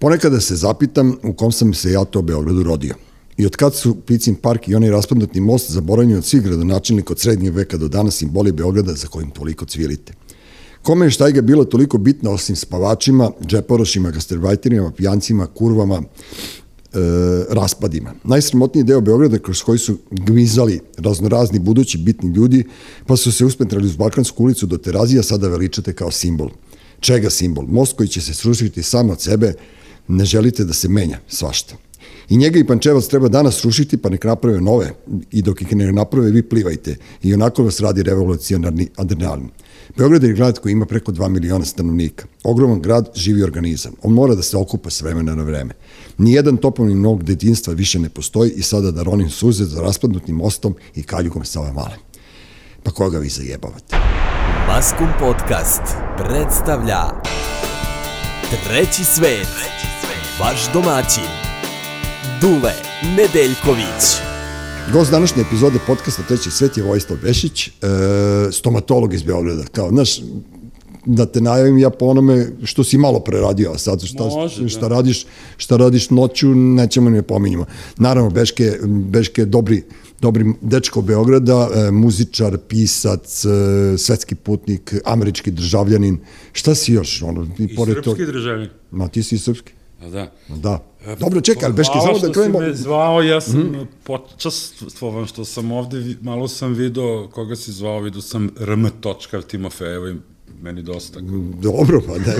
Ponekada se zapitam u kom sam se ja to Beogradu rodio. I od kad su Picin park i onaj raspadnuti most zaboravljeni od svih gradonačelnika od srednjeg veka do danas simboli Beograda za kojim toliko cvilite. Kome je štajga bilo toliko bitna osim spavačima, džeporošima, gastarbajterima, pijancima, kurvama, e, raspadima. Najsramotniji deo Beograda kroz koji su gmizali raznorazni budući bitni ljudi, pa su se uspetrali uz Balkansku ulicu do Terazija, sada veličate kao simbol. Čega simbol? Most koji će se srušiti sam od sebe, ne želite da se menja svašta. I njega i Pančevac treba danas rušiti, pa nek naprave nove. I dok ih ne naprave, vi plivajte. I onako vas radi revolucionarni adrenalin. Beograd je grad koji ima preko 2 miliona stanovnika. Ogroman grad, živi organizam. On mora da se okupa s vremena na vreme. Nijedan toponim mnog detinstva više ne postoji i sada da ronim suze za raspadnutim mostom i kaljugom sa ove male. Pa koga vi zajebavate? Maskum Podcast predstavlja Treći svet, vaš domaćin, Dule Nedeljković. Gost današnje epizode podcasta Treći svet je Vojislav Bešić, e, stomatolog iz Beograda. Kao, znaš, da te najavim ja po onome što si malo preradio, a sad šta, Može, šta, da. radiš, šta radiš noću, nećemo ni ne pominjamo. Naravno, Beške, Beške je dobri, dobri dečko Beograda, e, muzičar, pisac, e, svetski putnik, američki državljanin. Šta si još? Ono, i, I pored srpski toga- državnik. Ma, ti si i srpski. A da. Da. Dobro, čekaj, ali Hvala samo da što si krenemo... me zvao, ja sam mm -hmm. počastvovan što sam ovde, malo sam video koga si zvao, vidio sam RM. Timofejevo i meni dosta. Dobro, pa ne.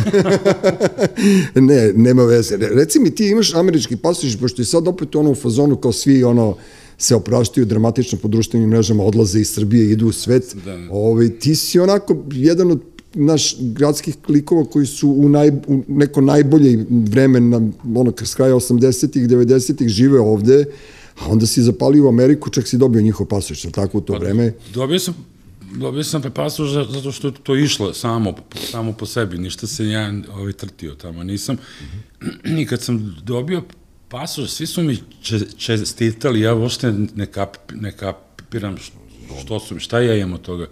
ne, nema veze. Re- Reci mi, ti imaš američki pasoš, pošto je sad opet ono u fazonu kao svi ono se opraštaju dramatično po društvenim mrežama, odlaze iz Srbije, idu u svet. Da. Ovaj, ti si onako jedan od naš gradskih klikova koji su u, naj, u neko najbolje vreme na ono s kraja 80-ih, 90-ih žive ovde, a onda si zapalio u Ameriku, čak si dobio njihov pasoš, je tako u to vreme? Dobio sam dobio sam te pasoš za- zato što je to išlo samo, samo po sebi, ništa se ja ovaj, trtio tamo, nisam. I kad sam dobio pasoš, svi su mi če, čestitali, ja uopšte ne, kap, ne kapiram što, što su mi, šta ja imam od toga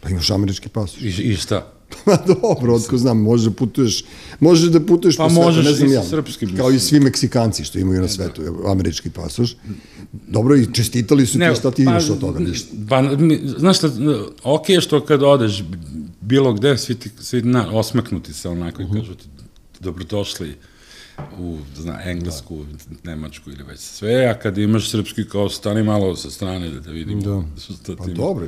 Pa imaš američki pasoš. i, i šta. Pa dobro, otko znam, možeš da putuješ, možeš da putuješ Pa po svetu, možeš ne znam ja. sa srpskim, Kao i svi Meksikanci što imaju na svetu, američki pasoš. Dobro, i čestitali su ti, šta ti imaš od toga, ništa. Pa, znaš šta, ok je što kad odeš bilo gde, svi, ti, svi na, osmeknuti se onako Mhm. i kažu ti dobrodošli u zna, englesku, nemačku ili već sve, a kad imaš srpski kao stani malo sa strane da, da vidimo Da. što Pa ti dobro,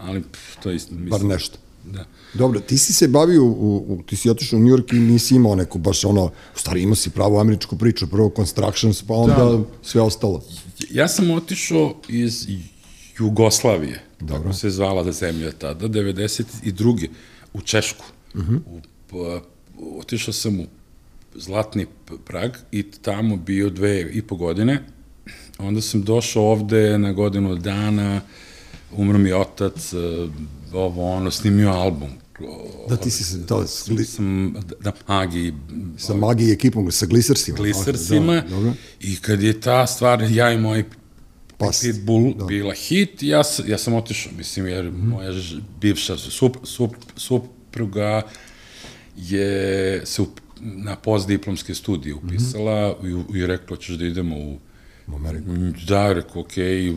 Ali pff, to je isto, mislim. bar nešto. Da. Dobro, ti si se bavio, u, u, ti si otišao u New York i nisi imao neku baš ono, u stvari imao si pravu američku priču, prvo Constructions, pa onda Da. sve ostalo. Ja sam otišao iz Jugoslavije, Dobro. tako se zvala da zemlja tada, 92. u Češku. Uh Mhm. -huh. u, pa, otišao sam u Zlatni Prag i tamo bio dve i po godine. Onda sam došao ovde na godinu dana, umro mi otac, eh, ovo ono, snimio album. Da, ti si se, to, s, gli, sam, da, Agi, sa magiji i ekipom, sa glisersima. glisersima Da, dobro. i kad je ta stvar, ja i moj Pas. Pitbull da. bila hit, ja, ja sam otišao, mislim, jer mm -hmm. moja bivša sup, sup, supruga je se up, na postdiplomske studije upisala mm -hmm. i, i rekla, ćeš da idemo u U Ameriku. Da, rekao, okej,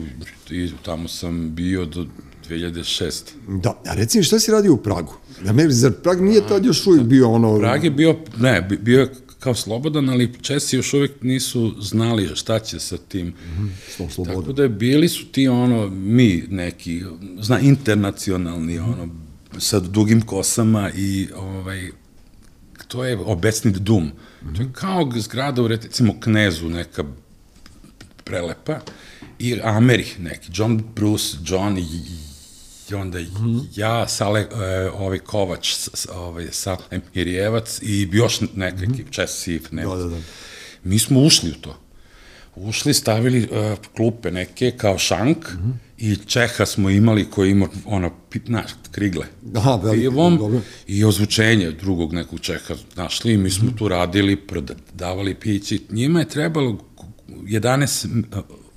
i, tamo sam bio do 2006. Da, a reci mi šta si radio u Pragu? Ja me, zar Prag nije tad još uvijek bio ono... Prag je bio, ne, bi- bio je kao slobodan, ali Česi još uvijek nisu znali šta će sa tim. Tom slobodom. Tako da bili su ti ono, mi neki, zna, internacionalni, ono, sa dugim kosama i ovaj, to je obecni dum. To je kao zgrada u recimo Knezu, neka prelepa, i Ameri neki, John Bruce, John i, i onda ja, Sale, e, ovaj Kovač, s- s- ovaj, Sale Mirjevac i još neka ekip, Česi, Nemac. Da, da, da. Mi smo ušli u to. Ušli, stavili uh, klupe neke kao šank mm -hmm. i Čeha smo imali koji ima ono, znaš, krigle. Aha, veliko, pivom dobro. i ozvučenje drugog nekog Čeha našli i mi smo tu radili, prodavali pići. Njima je trebalo 11, m,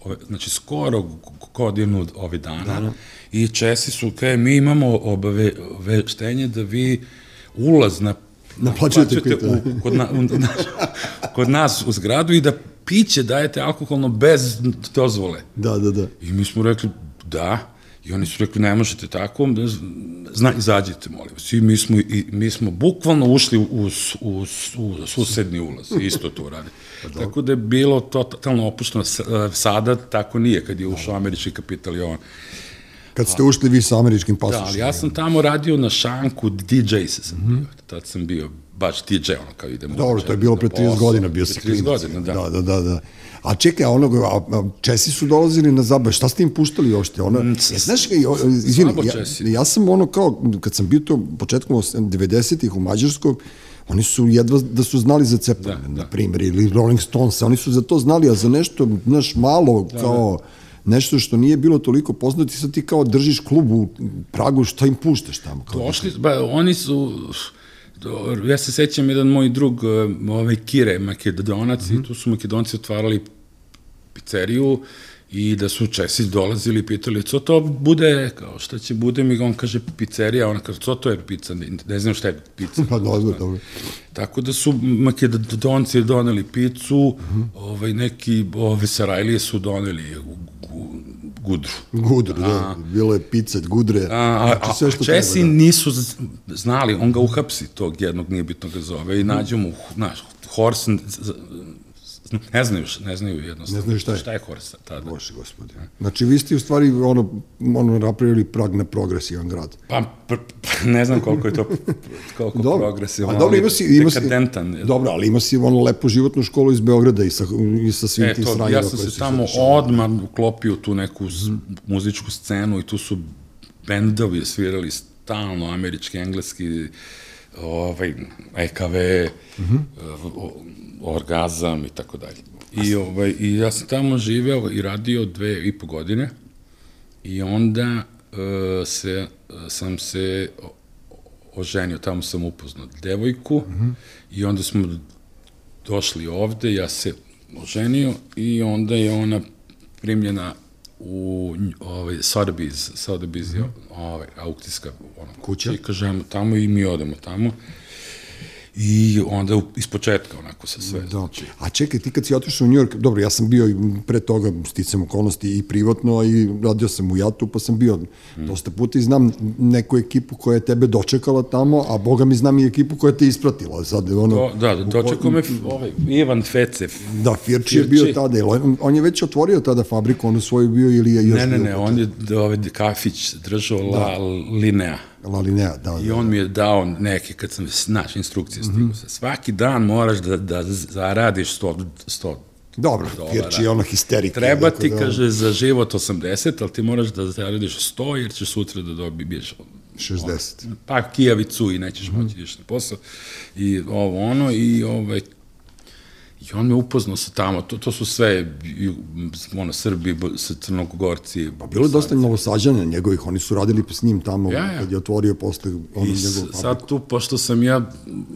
ove, znači skoro godinu ovih dana. dana. I Česi su, kaj, mi imamo obaveštenje da vi ulaz na Naplaćujete piće. u, kod, na, u, na, kod nas u zgradu i da piće dajete alkoholno bez dozvole. Da, da, da. I mi smo rekli da, i oni su rekli ne možete tako, zna, izađite molim vas. I mi smo, i, mi smo bukvalno ušli u, u, u susedni ulaz, isto to radi. Pa tako da je bilo totalno opušteno, sada tako nije, kad je ušao američki kapital i on. Kad ste ušli vi sa američkim pasošima. Da, ali ja sam tamo radio na šanku, DJ se sam bio, tad sam bio baš DJ, ono kao idemo. Dobro, to je bilo pre 30 godina, bio si 30 godina, da. Da, da, da, da. A čekaj, a onog, a, a Česi su dolazili na zabav, šta ste im puštali uopšte? Ona, mm, ja, znaš, izvini, ja, ja sam ono kao, kad sam bio to početkom 90-ih u Mađarskoj, oni su jedva da su znali za Cepane, da, da. na primjer, ili Rolling Stones, oni su za to znali, a za nešto, znaš, malo, da, kao, da. nešto što nije bilo toliko poznato, i sad ti kao držiš klub u Pragu, šta im puštaš tamo? Kao Došli, ba, oni su, ja se sećam jedan moj drug, ovaj Kire, makedonac, mm -hmm. i tu su makedonci otvarali pizzeriju i da su Česi dolazili i pitali, co to bude, kao šta će bude mi, on kaže pizzerija, ona kaže, co to je pizza, ne, znam šta je pizza. Pa dobro, dobro. Tako da su makedonci doneli picu, mm -hmm. ovaj, neki ove Sarajlije su doneli gudru. Gudru, da. A, bilo je pizza, gudre. A, a, znači sve što a Česi treba, da. nisu znali, on ga uhapsi, tog jednog nije bitno ga zove, i nađu mu, znaš, Horsen Ne znaju, ne znaju jednostavno. Ne znaju šta je. Šta je Horsa tada. Bože gospode. Znači, vi ste u stvari ono, ono napravili prag na progresivan grad. Pa, pr, pr, ne znam koliko je to koliko dobro. progresivan. A dobro, ima si, ima si, dekadentan. Dobro, ali ima si ono lepu životnu školu iz Beograda i sa, i sa svim e, tim sranjima. Ja sam se tamo odmah uklopio tu neku mm. muzičku scenu i tu su bendovi svirali stalno američki, engleski, ovaj, EKV, mm -hmm orgazam i tako dalje. I, ovaj, I ja sam tamo živeo i radio dve i po godine i onda uh, se, sam se oženio, tamo sam upoznao devojku mm -hmm. i onda smo došli ovde, ja se oženio i onda je ona primljena u ovaj Sotheby's, Sotheby's mm -hmm. je ovaj aukcijska ona kuća i kažemo tamo i mi odemo tamo i onda ispočetka onako sa sve. Da. Znači. A čekaj, ti kad si otišao u New York, dobro, ja sam bio i pre toga sticam okolnosti i privatno i radio sam u Jatu, pa sam bio mm. dosta puta i znam neku ekipu koja je tebe dočekala tamo, a boga mi znam i ekipu koja te ispratila. Sad, ono, to, da, dočekao me ovaj, Ivan Fecev. Da, Firči, Firči je bio tada, on, on je već otvorio tada fabriku, on u svoju bio ili je još Ne, ne, ne, on je ovaj kafić držao da. La Linea. Lalinea, da, da. I on mi je dao neke, kad sam, znaš, instrukcije mm -hmm. Svaki dan moraš da, da zaradiš 100, 100 Dobro, jer će ono histerika. Treba ti, da... kaže, za život 80, ali ti moraš da zaradiš 100, jer ćeš sutra da dobiješ 60. On, pa kijavicu i nećeš mm -hmm. moći na posao. I ovo ono, i ovaj, I on me upoznao sa tamo, to, to su sve ono, Srbi, sa Crnogorci. Pa bilo je dosta novosađanja njegovih, oni su radili s njim tamo, ja, ja. kad je otvorio posle ono I njegov sad tu, pošto sam ja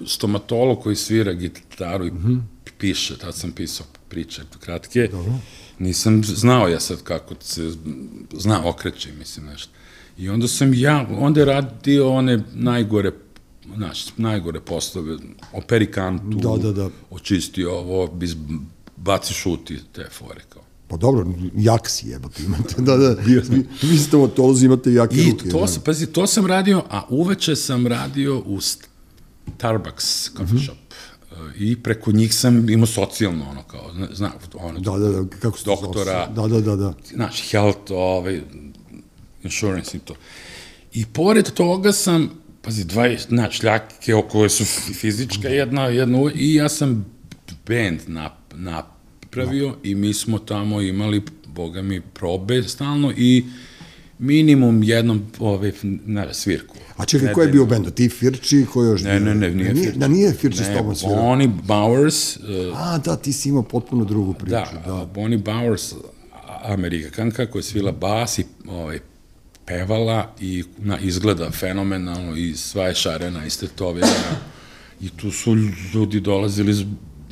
stomatolog koji svira gitaru i mm -hmm. piše, tad sam pisao priče kratke, Dobro. nisam znao ja sad kako se zna okreće, mislim nešto. I onda sam ja, onda je radio one najgore znaš, najgore poslove, operi kantu, da, da, da. očisti ovo, biz, baci šuti, te fore kao. Pa dobro, jak si jebate, imate, da, da, vi, vi ste motolozi, imate jake I ruke. I to, da. sam, pazi, to sam radio, a uveče sam radio u Starbucks coffee mm -hmm. shop i preko njih sam imao socijalno ono kao zna ono da da da kako se doktora da da da da znači health ovaj insurance i to i pored toga sam pazi, dva na, šljake koje su fizička jedna, jedna i ja sam band nap, napravio no. i mi smo tamo imali, boga mi, probe stalno i minimum jednom ove, na, svirku. A čekaj, ko je bio bend? Ti Firči, ko još ne, Ne, ne, nije, nije Da nije Firči ne, s tobom svirao? Bonnie Bowers. Uh, A, da, ti si imao potpuno drugu priču. Da, da. Bonnie Bowers, Amerikanka koja je svila bas i ovaj, pevala i na, izgleda fenomenalno i sva je šarena i stetovirana i tu su ljudi dolazili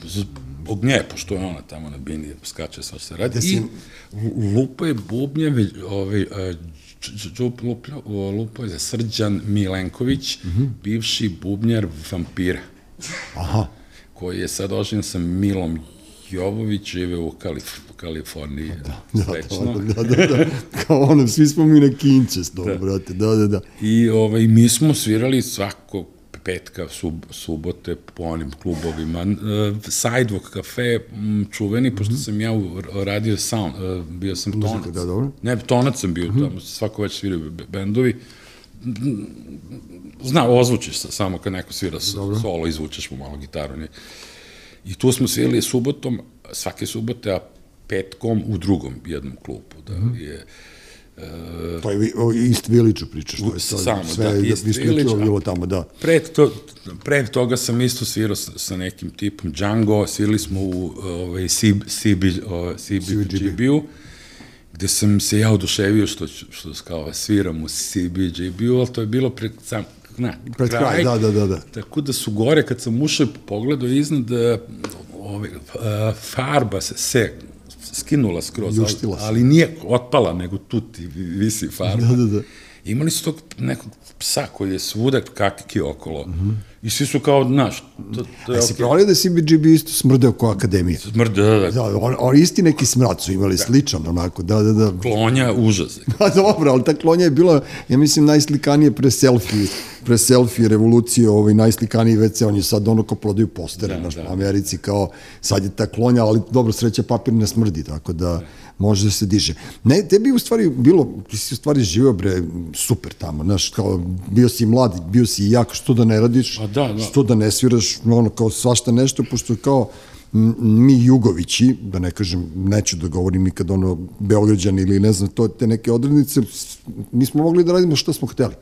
zbog nje, pošto je ona tamo na bini skače sva se radi i lupa je bubnjeve ovaj, lupa je Srđan Milenković, mm -hmm. bivši bubnjar vampira. Aha. koji je sad ožen sa Milom Jovović, žive u Kalif Kaliforniji, da, srećno. Da, da, da, da. Kao ono, svi smo mi na kinče s da. brate, da, da, da. I ovaj, mi smo svirali svakog petka, sub, subote po onim klubovima. Uh, Sidewalk kafe, m, čuveni, pošto sam ja u, radio sound, uh, bio sam Muzika, tonac. da, dobro. Ne, tonac sam bio mm -hmm. tamo, svako već sviraju bendovi. Zna, ozvučiš se samo kad neko svira Dobro. solo, izvučeš mu malo gitaru. Ne? I tu smo svirali subotom, svake subote, a petkom u drugom jednom klubu. Da, mm -hmm. je, Uh, to je o East Village-u pričaš, to je to, samo, sve da, East Village, bilo tamo, da. Pre, to, pre toga sam isto svirao sa, sa nekim tipom Django, svirali smo u ovaj, CB, CB, CBGB-u, gde sam se ja oduševio što, što kao sviram u CBGB-u, ali to je bilo pred sam, na, pred kraj, kraj, da, da, da, da. Tako da su gore, kad sam ušao i pogledao iznad, ove, farba se, se skinula skroz, ali, ali nije otpala, nego tu ti visi farba. Da, da, da. Imali su tog nekog psa koji je svuda kakiki okolo. Mm -hmm. I svi su kao, znaš, to, to je A si okay. provalio da si BGB isto smrdeo ko akademija? Smrdeo, da, da. da on, on, isti neki smrad su imali, da. sličan onako, da, da, da. Klonja, užas. Pa dobro, ali ta klonja je bila, ja mislim, najslikanije pre selfie, pre selfie revolucije, ovaj, najslikaniji WC, on je sad ono ko prodaju postere, da, naš, da. u Americi, kao, sad je ta klonja, ali dobro, sreća papir ne smrdi, tako da, da može da se diže. Ne, tebi u stvari bilo, ti si u stvari živio bre super tamo, znaš, kao bio si mlad, bio si jak, što da ne radiš, A da, da. što da ne sviraš, ono kao svašta nešto, pošto kao mi Jugovići, da ne kažem, neću da govorim nikad ono Beograđani ili ne znam, to te neke odrednice, mi smo mogli da radimo što smo hteli.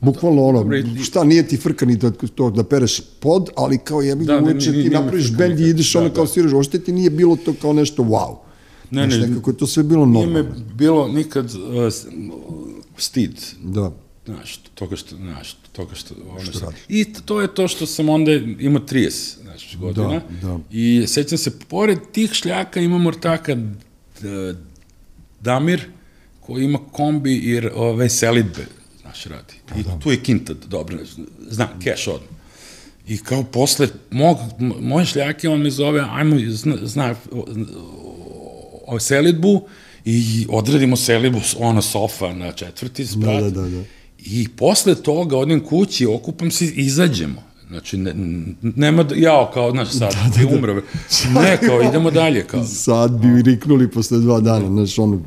Bukvalno ono, šta nije ti frka ni da, to, da pereš pod, ali kao jebi da, uveče ti napraviš bend i ideš da, ono kao da. sviraš, ošte ti nije bilo to kao nešto wow. Ne, ne, nekako je to sve bilo normalno. Nije me bilo nikad uh, stid. Da. Znaš, toga što, znaš, toga što, ono što, što I to je to što sam onda imao 30, znaš, godina. Da, da. I sećam se, pored tih šljaka imamo ortaka Damir, koji ima kombi i ove selitbe, znaš, radi. I da, da. tu je kinta dobro, zna, cash odmah. I kao posle mog, moje šljake, on me zove, ajmo, zna, zna selitbu i odradimo selitbu, ona sofa na četvrti sprat. Da, da, da, da. I posle toga odem kući, okupam se i izađemo. Znači, ne, nema, da, jao, kao, znaš, sad, da, da, da. umro. Ne, kao, idemo dalje, kao. Sad bi riknuli posle dva dana, znaš, ono,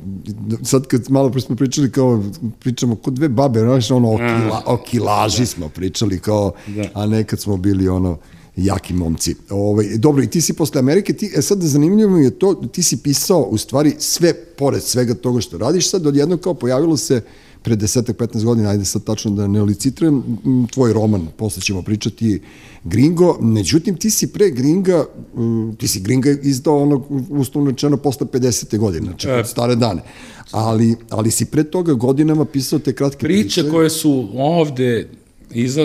sad kad malo pre smo pričali, kao, pričamo kod dve babe, znaš, ono, o, kila, o kilaži da. smo pričali, kao, da. a nekad smo bili, ono, jaki momci. Ovaj, dobro, i ti si posle Amerike, ti, e sad zanimljivo mi je to, ti si pisao u stvari sve, pored svega toga što radiš, sad odjedno kao pojavilo se pre desetak, 15 godina, ajde sad tačno da ne licitrujem, tvoj roman, posle ćemo pričati, Gringo, međutim ti si pre Gringa, ti si Gringa izdao ono, uslovno rečeno, posle 50. godine, znači e. stare dane, ali, ali si pre toga godinama pisao te kratke priče. Priče koje su ovde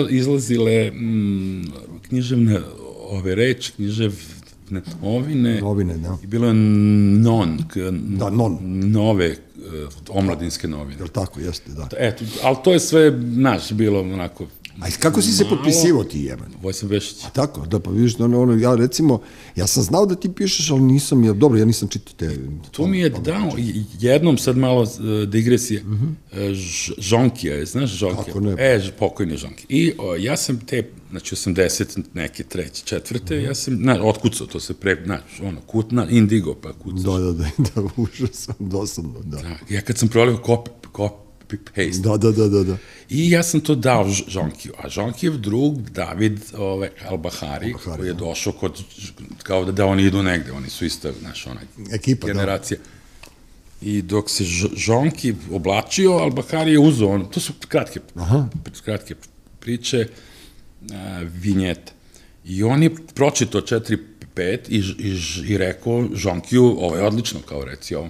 izlazile mm, književne ove reči, književne novine. Novine, da. I bilo je non, da, non. nove uh, omladinske novine. Jel tako, jeste, da. Eto, ali to je sve, naš, bilo onako A kako si se potpisivo ti jemen? Vojsan Vešić. A tako, da pa vidiš, ono, ono, ja recimo, ja sam znao da ti pišeš, ali nisam, ja, dobro, ja nisam čitao te... To mi je dao, jednom sad malo uh, digresije, uh -huh. uh, Žonkija, znaš Žonkija? Kako ne? E, pokojni Žonkija. I o, ja sam te, znači 80 neke, treće, četvrte, uh -huh. ja sam, na, otkucao, to se pre, znači, ono, kutna, indigo, pa kucaš. Da, da, da, da, užasno, dosadno, da. da. Ja kad sam prolio kop, kop, copy-paste. Da, da, da, da, da. I ja sam to dao Žonkiju, a Žonkijev drug, David ovaj, Albahari, Albahari koji je da. došao kod, kao da, da oni idu negde, oni su isto, znaš, onaj, Ekipa, da. generacija. Da. I dok se Žonki oblačio, Albahari je uzao, ono, to su kratke, Aha. kratke priče, a, vinjete. I on je pročito 4 5 i, i, i rekao Žonkiju, ovo je odlično, kao reci ovo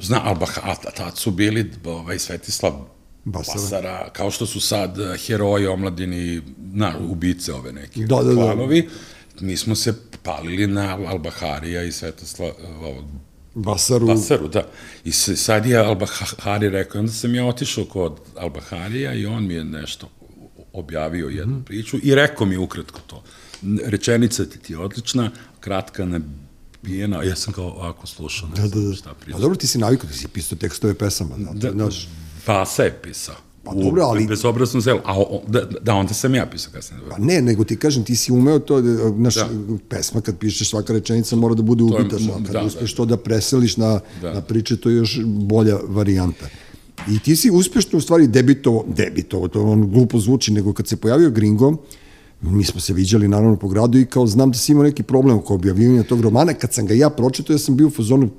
zna, ali a tad su bili ovaj, Svetislav Basara. Basara, kao što su sad eh, heroji omladini, na, ubice ove neke da, da, da. planovi, mi smo se palili na Albaharija i Svetislav, ovog, Basaru. Basaru, da. I sad je Albahari rekao, onda sam ja otišao kod Albaharija i on mi je nešto objavio jednu mm -hmm. priču i rekao mi ukratko to. Rečenica ti, je odlična, kratka, nabijena, ja sam kao ovako slušao, ne Da, znam da, da. šta priča. A dobro, ti si navikao, ti si pisao tekstove pesama. Da, Da, znaš, Vasa je pisao. Pa dobro, ali- U bezobraznom zelu. A o, da, da, onda sam ja pisao kasnije. Pa ne, nego ti kažem, ti si umeo to, da, znaš, Da. pesma kad pišeš svaka rečenica mora da bude ubitačna, kad da, uspeš to da preseliš na, Da. na priče, to je još bolja varijanta. I ti si uspešno u stvari debitovo, debitovo, to on glupo zvuči, nego kad se pojavio Gringo, mi smo se viđali naravno po gradu i kao znam da si imao neki problem oko objavljivanja tog romana, kad sam ga ja pročitao, ja sam bio u fazonu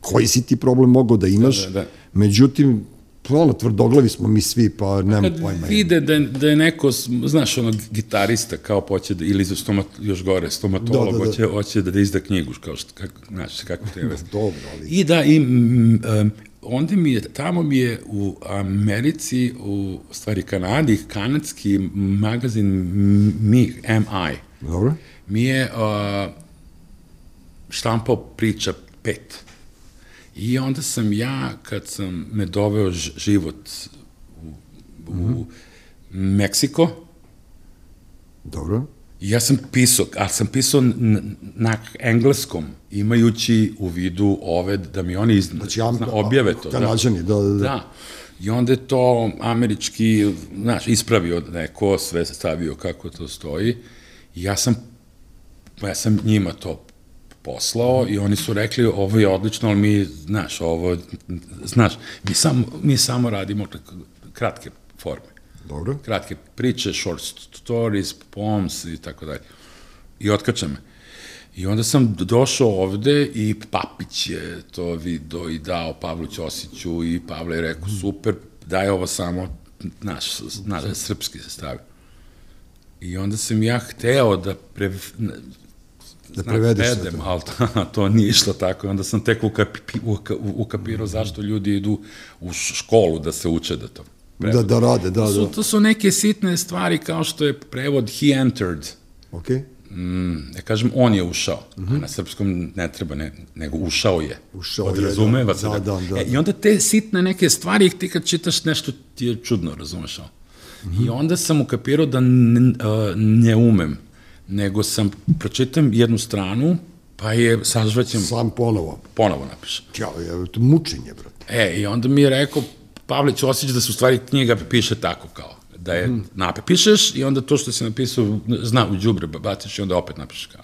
koji si ti problem mogao da imaš, Da, da, da. međutim, ono, tvrdoglavi smo mi svi, pa nemam Kad pojma. vide da je, da je neko, znaš, ono, gitarista, kao poće da, ili za stomat, još gore, stomatolog, Da, da, da. hoće, hoće da, da izda knjigu, kao što, kako, znaš, kako treba. Dobro, ali... I da, i, m, em, onda mi je, tamo mi je u Americi, u stvari Kanadi, kanadski magazin Mi, MI, Dobro? mi je uh, štampao priča pet. I onda sam ja, kad sam me doveo život u, u Meksiko, Dobro. Ja sam pisao, ali sam pisao na, engleskom, imajući u vidu ove, da mi oni iz, Znači, ja, zna, objave to. Kanađani, da, da, da. Da. I onda je to američki, znaš, ispravio neko, sve stavio kako to stoji. I ja sam, ja sam njima to poslao i oni su rekli ovo je odlično, ali mi, znaš, ovo, znaš, mi samo, mi samo radimo kratke forme Dobro. kratke priče, short stories, poems i tako dalje. I otkača me. I onda sam došao ovde i Papić je to video i dao Pavlu Ćosiću i Pavle je rekao, super, daj ovo samo, naš, naš srpski se stavi. I onda sam ja hteo da pre, Da prevedeš predem, to. ali to, to nije išlo tako. Onda sam tek ukapi, uka, ukapirao zašto ljudi idu u školu da se uče da to Da, da rade, da, To su, da. to su neke sitne stvari kao što je prevod he entered. Ok? Mm, ja kažem, on je ušao. Mm -hmm. Na srpskom ne treba, ne, nego ušao je. Ušao je, da. se. Da, da, da. E, I onda te sitne neke stvari, ti kad čitaš nešto ti je čudno, razumeš ovo. Mm Mhm. -hmm. I onda sam ukapirao da ne, ne umem, nego sam, pročitam jednu stranu, pa je sažvaćem, Sam ponovo. ponovo napišem. Ja, je, to mučenje, brate. E, i onda mi je rekao Pavlić Osić da se u stvari knjiga piše tako kao, da je mm. nape, pišeš i onda to što si napisao zna u đubre baciš i onda opet napišeš kao.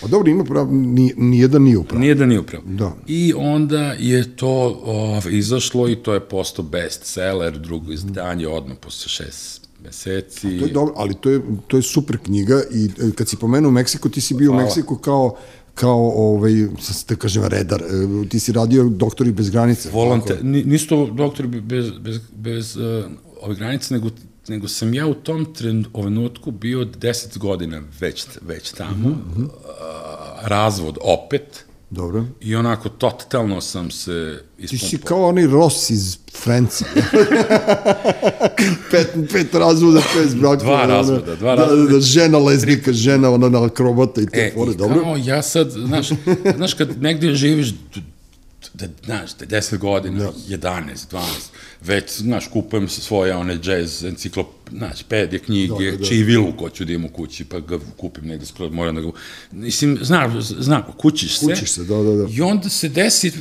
Pa dobro, ima prav, ni, nijedan nije upravo. Nije da nije upravo. Da. I onda je to ov, izašlo i to je postao bestseller, drugo izdanje odmah posle šest meseci. To je dobro, ali to je, to je super knjiga i e, kad si pomenuo Meksiko, ti si bio u Hvala. Meksiku kao kao ovaj da kažem redar. E, ti si radio doktori bez granica Volante, ni- nisu to doktori bez, bez, bez uh, ove granice, nego, nego sam ja u tom trenutku bio 10 godina već, već tamo, mm -hmm. uh, razvod opet, dobro i onako totalno sam se ti si ispumpao. kao onaj Ross iz Franci pet, pet razvoda, pet brakova Dva ona- razvoda, dva da, razvoda. da, da, žena lezbika, žena ona na akrobata i te E, fore, dobro kao ja sad, znaš, znaš kad negde živiš, da, znaš, da je 10 godina, Da. 11, 12, već, znaš, kupujem se svoje one jazz, enciklop, znaš, pedje, knjige, Da, da, da, čivilu hoću da imam u kući, pa ga kupim negde skroz, moram da ga, mislim, znaš, znaš, kućiš se. Kućiš se, da, da, da. I onda se desi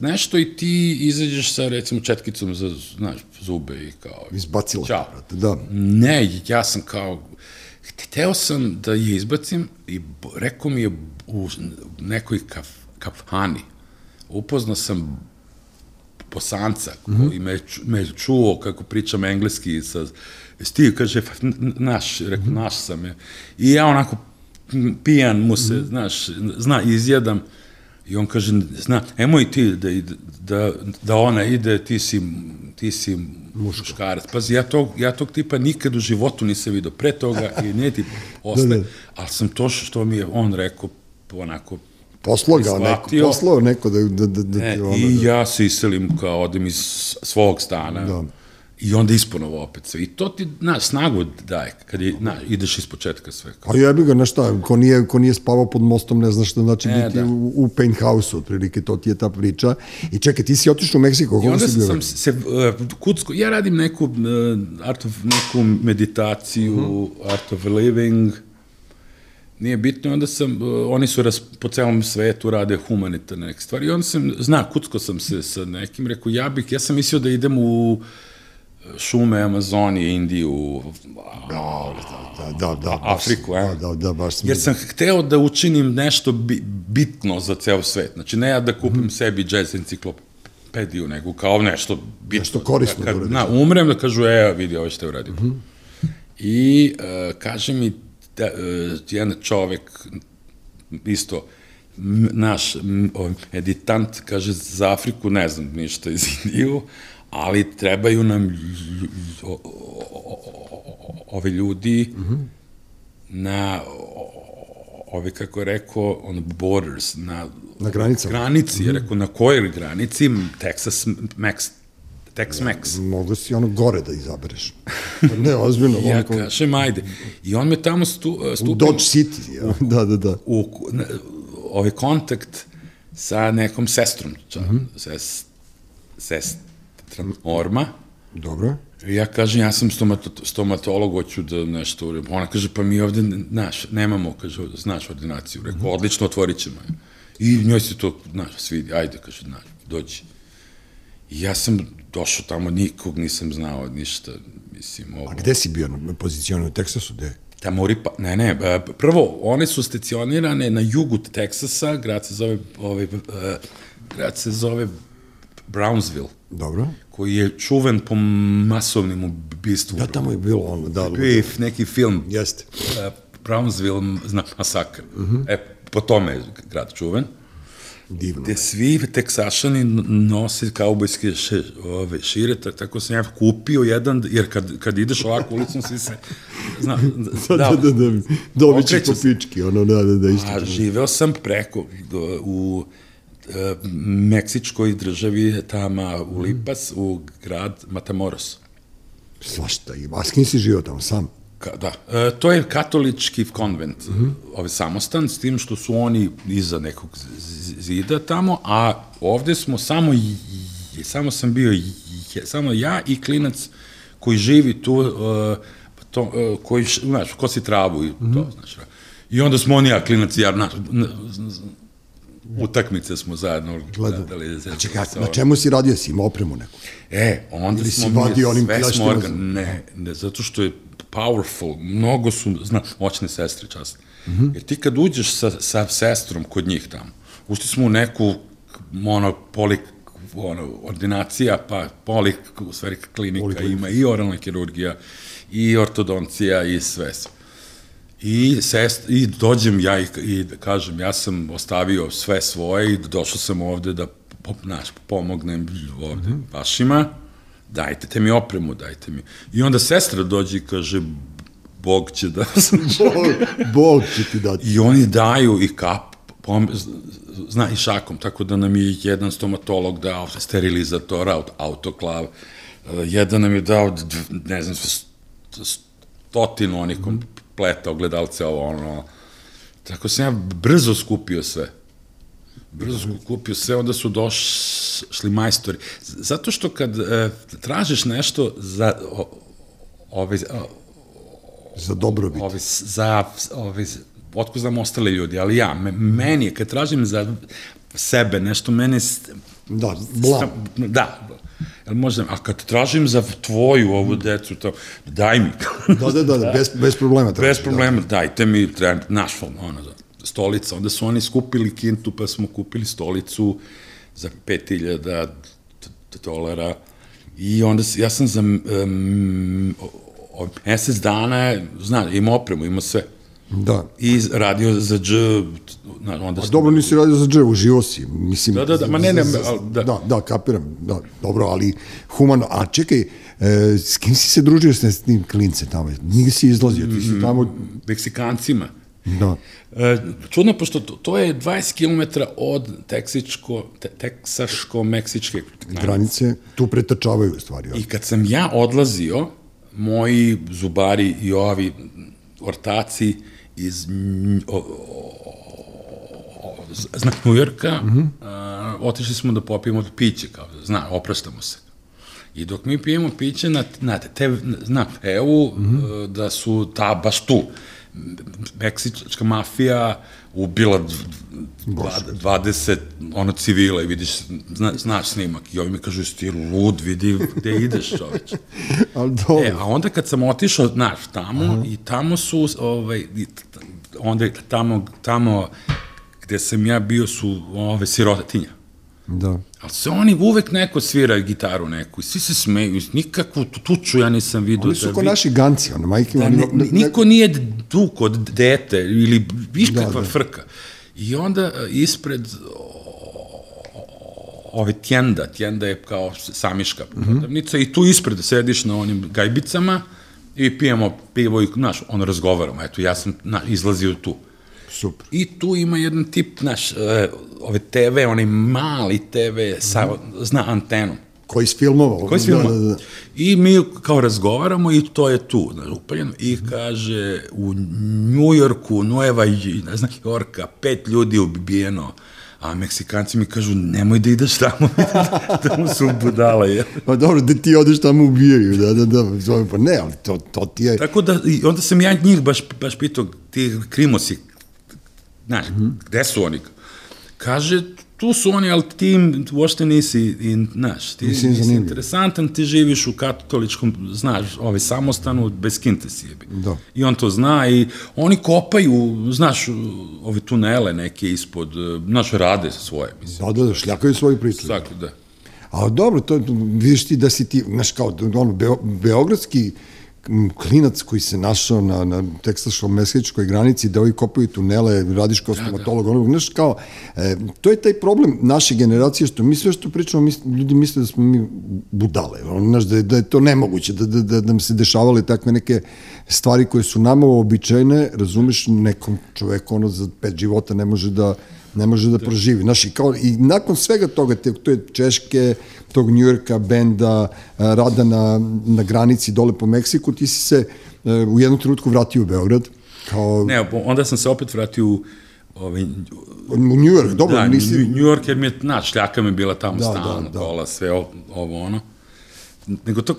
nešto i ti izađeš sa, recimo, četkicom za, znaš, zube i kao... izbacila te, brate, da Ne, ja sam kao, hteo sam da je izbacim i rekao mi je u nekoj kaf, kafani, upoznao sam bosanca koji me, ču- me čuo kako pričam engleski sa Steve kaže, "Pa, n- n- naš, rekao, naš sam je. I ja onako pijan mu se, znaš, zna, izjedam. I on kaže, zna, nemoj ti da, da, da ona ide, ti si, ti si muškarac. Pazi, ja tog, ja tog tipa nikad u životu nisam vidio pre toga i nije ti ostaje. Da, da. Ali sam to što mi je on rekao, onako, poslao ga neko, poslao neko da, da, da, da E, ti ono, I da, ja se iselim kao odem iz svog stana Da. I onda isponovo opet sve. I to ti, na, snagu daje, kad je, na, ideš iz početka sve. Pa jebi ga, znaš šta, ko nije, ko nije spavao pod mostom, ne zna šta znači E, biti da. u, u penthouse otprilike, to ti je ta priča. I čekaj, ti si otišao u Meksiko, I kako onda si bio? sam se, uh, kucko, ja radim neku, uh, art of, neku meditaciju, Mhm. art of living, nije bitno, onda sam, uh, oni su ras, po celom svetu rade humanitarne neke stvari, i onda sam, zna, kucko sam se sa nekim, rekao, ja bih, ja sam mislio da idem u šume, Amazonije, Indiju, Da, da, da. baš- Afriku, e? Da, da, da, baš sam... Jer sam hteo da učinim nešto bi, bitno za ceo svet. Znači, ne ja da kupim Mhm. mm -hmm. sebi jazz enciklopediju, nego kao nešto bitno. Nešto korisno Kad, da uradiš. na, umrem da kažu, e, vidi, ovo što je uradio. Mm Mhm. -hmm. I uh, kaže mi da, uh, jedan čovek, isto, naš m, o, editant, kaže, za Afriku ne znam ništa iz Indiju, ali trebaju nam ovi ljudi mm -hmm. na ove, kako je rekao, on borders, na, Na granicama. granici, je rekao, na kojoj granici, Texas, Max, Tex-Mex. Mogu si ono gore da izabereš. Ne, ozbiljno. Ja ono kao- kažem, ajde. I on me tamo stu, U stupio Dodge City, ja. da, da, da. u na- ovaj kontakt sa nekom sestrom, ča, mm. -hmm. sest, sestran Orma. Dobro. Ja kažem, ja sam stomato, stomatolog, hoću da nešto uradim. Ona kaže, pa mi ovde, znaš, nemamo, kaže, znaš ordinaciju. Rekao, Mhm. odlično, otvorit ćemo je. I njoj se to, znaš, svidi, ajde, kaže, znaš, dođi. Ja sam došao tamo, nikog nisam znao, ništa, mislim, ovo... A gde si bio? Na pozicionu u Teksasu? Gde? Tamo Ripa, ne, ne, e, prvo, one su stacionirane na jugu Teksasa, grad se zove, ovaj, e, grad se zove Brownsville, Dobro. koji je čuven po masovnim ubistvu. Da, tamo je bilo ono, da. Bio neki film, Jeste. e, Brownsville, masakr. Mhm. E, po tome je grad čuven. Divno. Gde svi teksašani nose kaubojske še, ove, šire, tak- tako sam ja kupio jedan, jer kad, kad ideš ovako ulicom, svi se, zna, Da, da, da, da. Dobit ćeš Okreću po se. pički, ono, da, da, da, isto. A živeo sam preko do, u e, Meksičkoj državi Tama u Lipas, u grad Matamoros. Svašta s kim si živio tamo sam? Ka, da, e, to je katolički konvent, mm -hmm. ovaj samostan, s tim što su oni iza nekog zida tamo, a ovde smo samo, samo sam bio, samo ja i klinac koji živi tu, e, to, e, koji, znaš, kosi travu i to, znaš. I onda smo oni, ja, klinac i ja, znaš, n- z- utakmice smo zajedno gledali. A čekaj, na čemu si radio? Si imao opremu neku? E, onda Ili smo mi sve smo organ, ne, ne, zato što je powerful, mnogo su, zna, moćne sestre čast. Mm. -hmm. Jer ti kad uđeš sa, sa sestrom kod njih tamo, ušli smo u neku, ono, poli, ono, ordinacija, pa poli, u stvari klinika, Poliklinika. ima i oralna kirurgija, i ortodoncija, i sve. sve. I, sest, I dođem ja i, i kažem, ja sam ostavio sve svoje i došao sam ovde da naš, pomognem ovde mm -hmm. vašima, dajte te mi opremu, dajte mi. I onda sestra dođe i kaže, Bog će da... Bog, Bog će ti dati. I oni daju i kap, pom, zna i šakom, tako da nam je jedan stomatolog dao sterilizator, aut, autoklav, eh, jedan nam je dao, ne znam, st- stotinu onih kompleta, ogledalce, ovo, ono, tako sam ja brzo skupio sve. Brzo skupio sve, onda su došli majstori. Zato što kad e, tražiš nešto za o, ove, o, Za dobrobit. ovi, za, ovi, otko znam ostali ljudi, ali ja, me, meni je, kad tražim za sebe nešto, mene... s- Da, blam. Da, jel možda, a kad tražim za tvoju ovu decu, to, daj mi. Da, da, da, da, bez, bez problema. Bez traži, problema, dajte mi, treba, naš, ono, da, stolica, onda su oni skupili kintu, pa smo kupili stolicu za 5000 d- dolara i onda, ja sam za um, mesec dana, znaš, imao opremu, imao sve. Da. I radio za dž, znaš, onda... A dobro nisi radio za dže, uživo si. Mislim, Da, da, da, ma ne, ne, ali da. da. Da, kapiram, da, dobro, ali humano, a čekaj, e, s kim si se družio s tim klince tamo? Nigde si izlazio, ti si tamo, Meksikancima. Da. E, čudno, pošto to, to je 20 km od teksičko, te, teksaško-meksičke Granice tu pretačavaju u stvari. I kad sam ja odlazio, moji zubari i ovi ortaci iz o, o, o, zna, Njujorka, mm -hmm. a, otišli smo da popijemo piće, kao, zna, opraštamo se. I dok mi pijemo piće na, na, te, na Evu, mm -hmm. da su ta, baš tu, meksička mafija ubila d- dva- 20 ono civila i vidiš, zna, znaš snimak i ovi mi kažu, jesi ti lud, vidi gde ideš čoveč. Ali dobro. E, a onda kad sam otišao, znaš, tamo, Aha. i tamo su, ovaj, onda tamo, tamo gde sam ja bio su ove sirotinja. Da. Ali se oni uvek neko svira gitaru neku i svi se smeju, nikakvu tu- tuču ja nisam vidio. Oni su da ko vi- naši ganci, ono, majke. Da, oni, ne, ne, niko nije duk od dete ili viškakva Da, da, da. frka. I onda e, ispred ove tjenda, tjenda je kao samiška Mhm. prodavnica i tu ispred sediš na onim gajbicama i pijemo pivo i, znaš, ono razgovaramo. Eto, ja sam na, izlazio tu. Super. I tu ima jedan tip, znaš, e, ove TV, onaj mali TV sa, zna, antenom. Koji iz filmova. Koji film? Da, da, da. I mi kao razgovaramo i to je tu, znaš, upaljeno. I kaže, u Njujorku, Nueva, ne znam, Jorka, pet ljudi ubijeno. A Meksikanci mi kažu, nemoj da ideš tamo, tamo su budale. Je. Pa dobro, da ti odeš tamo ubijaju, da, da, da, zovem, pa ne, ali to, to ti je... Tako da, i onda sam ja njih baš, baš pitao, ti krimosi, znaš, mm -hmm. gde su oni? Kaže, tu su oni, ali ti uopšte nisi, i, znaš, ti Nisi nisi, interesantan, ti živiš u katoličkom, znaš, ovaj samostanu, bez kinte si jebi. Da. I on to zna i oni kopaju, znaš, ove tunele neke ispod, znaš, rade svoje, mislim. Da, da, da, šljakaju svoju priču. Tako da. A dobro, to, vidiš ti da si ti, znaš kao, ono, beo, beogradski m, klinac koji se našao na, na teksaško-meksičkoj granici, da ovi kopaju tunele, radiš kao stomatolog, ono, znaš kao, e, to je taj problem naše generacije, što mi sve što pričamo, mis, ljudi misle da smo mi budale, ono, znaš, da je, da je to nemoguće, da, da, da, da nam se dešavale takve neke stvari koje su nama uobičajene, razumeš, nekom čoveku, ono, za pet života ne može da, ne može da proživi. Znaš, i, kao, i nakon svega toga, te, to je Češke, tog Njujorka, benda, a, rada na, na granici dole po Meksiku, ti si se a, u jednom trenutku vratio u Beograd, kao Ne, onda sam se opet vratio u ovaj, u Njujork, dobro, da, nisi... New York jer mi je, znaš, šljaka mi bila tamo Da, da, stalno, da. da, kola, sve ovo, ono. Nego to,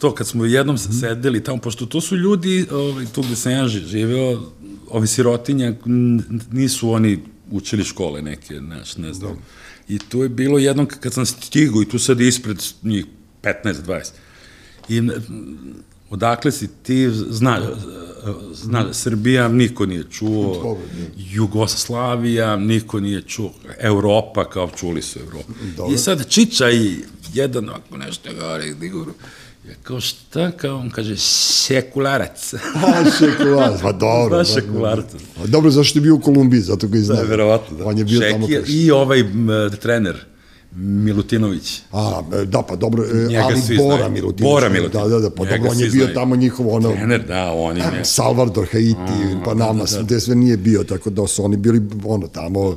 to kad smo jednom Mhm. sedeli tamo, pošto to su ljudi, ovaj, tu gde sam ja ži- živeo, ovi sirotinja, nisu oni učili škole neke, znaš, ne znam. I tu je bilo jednom kad sam stigao i tu sad ispred njih 15-20. I odakle si ti, zna, zna, Srbija niko nije čuo, Dobro, Jugoslavija niko nije čuo, Evropa, kao čuli su. Dobro. I sad Čiča i jedan ako nešto govori, diguru, ja kao šta, kao on kaže, sekularac. A, šekularac, pa dobro. Da, šekularac. da. A Dobro, zašto je bio u Kolumbiji, zato ga i zna. Da, verovatno, da. On je bio Šeki tamo. kao- I ovaj m, trener, Milutinović. A, e, da, pa dobro, e, Njega ali Bora znaju. Milutinović. Bora Milutinović. Da, da, da, pa Njega dobro, on je bio znaju. tamo njihov, ono, Trener, da, on je... Salvador, Haiti, Panama, da, da. gde sve nije bio, tako da su oni bili, ono, tamo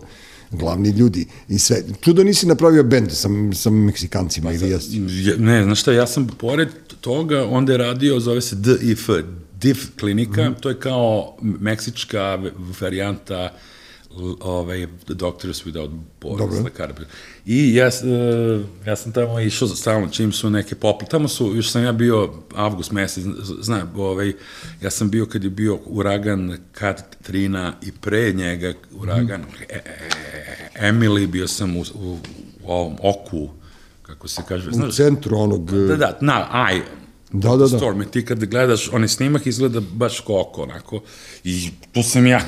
glavni ljudi i sve. Čudo nisi napravio bend sa, sa Meksikancima ili jesi? Je- Ne, znaš šta, ja sam pored toga, onda je radio, zove se DIF, DIF klinika, mm -hmm. to je kao meksička varijanta l- ovaj, Doctors Without Borders, Dobro. lekara. I ja, e, ja sam tamo išao stalno, čim su neke popl... Tamo su, još sam ja bio avgust mesec, znam, ovaj, ja sam bio kad je bio uragan Katrina i pre njega uragan Mhm. e, e, Emily, bio sam u, u, u ovom oku, kako se kaže, U znaš, centru onog... Da, da, na, aj, Da, da, da. Storm, ti kad gledaš onaj snimak izgleda baš koko, onako, i tu sam ja.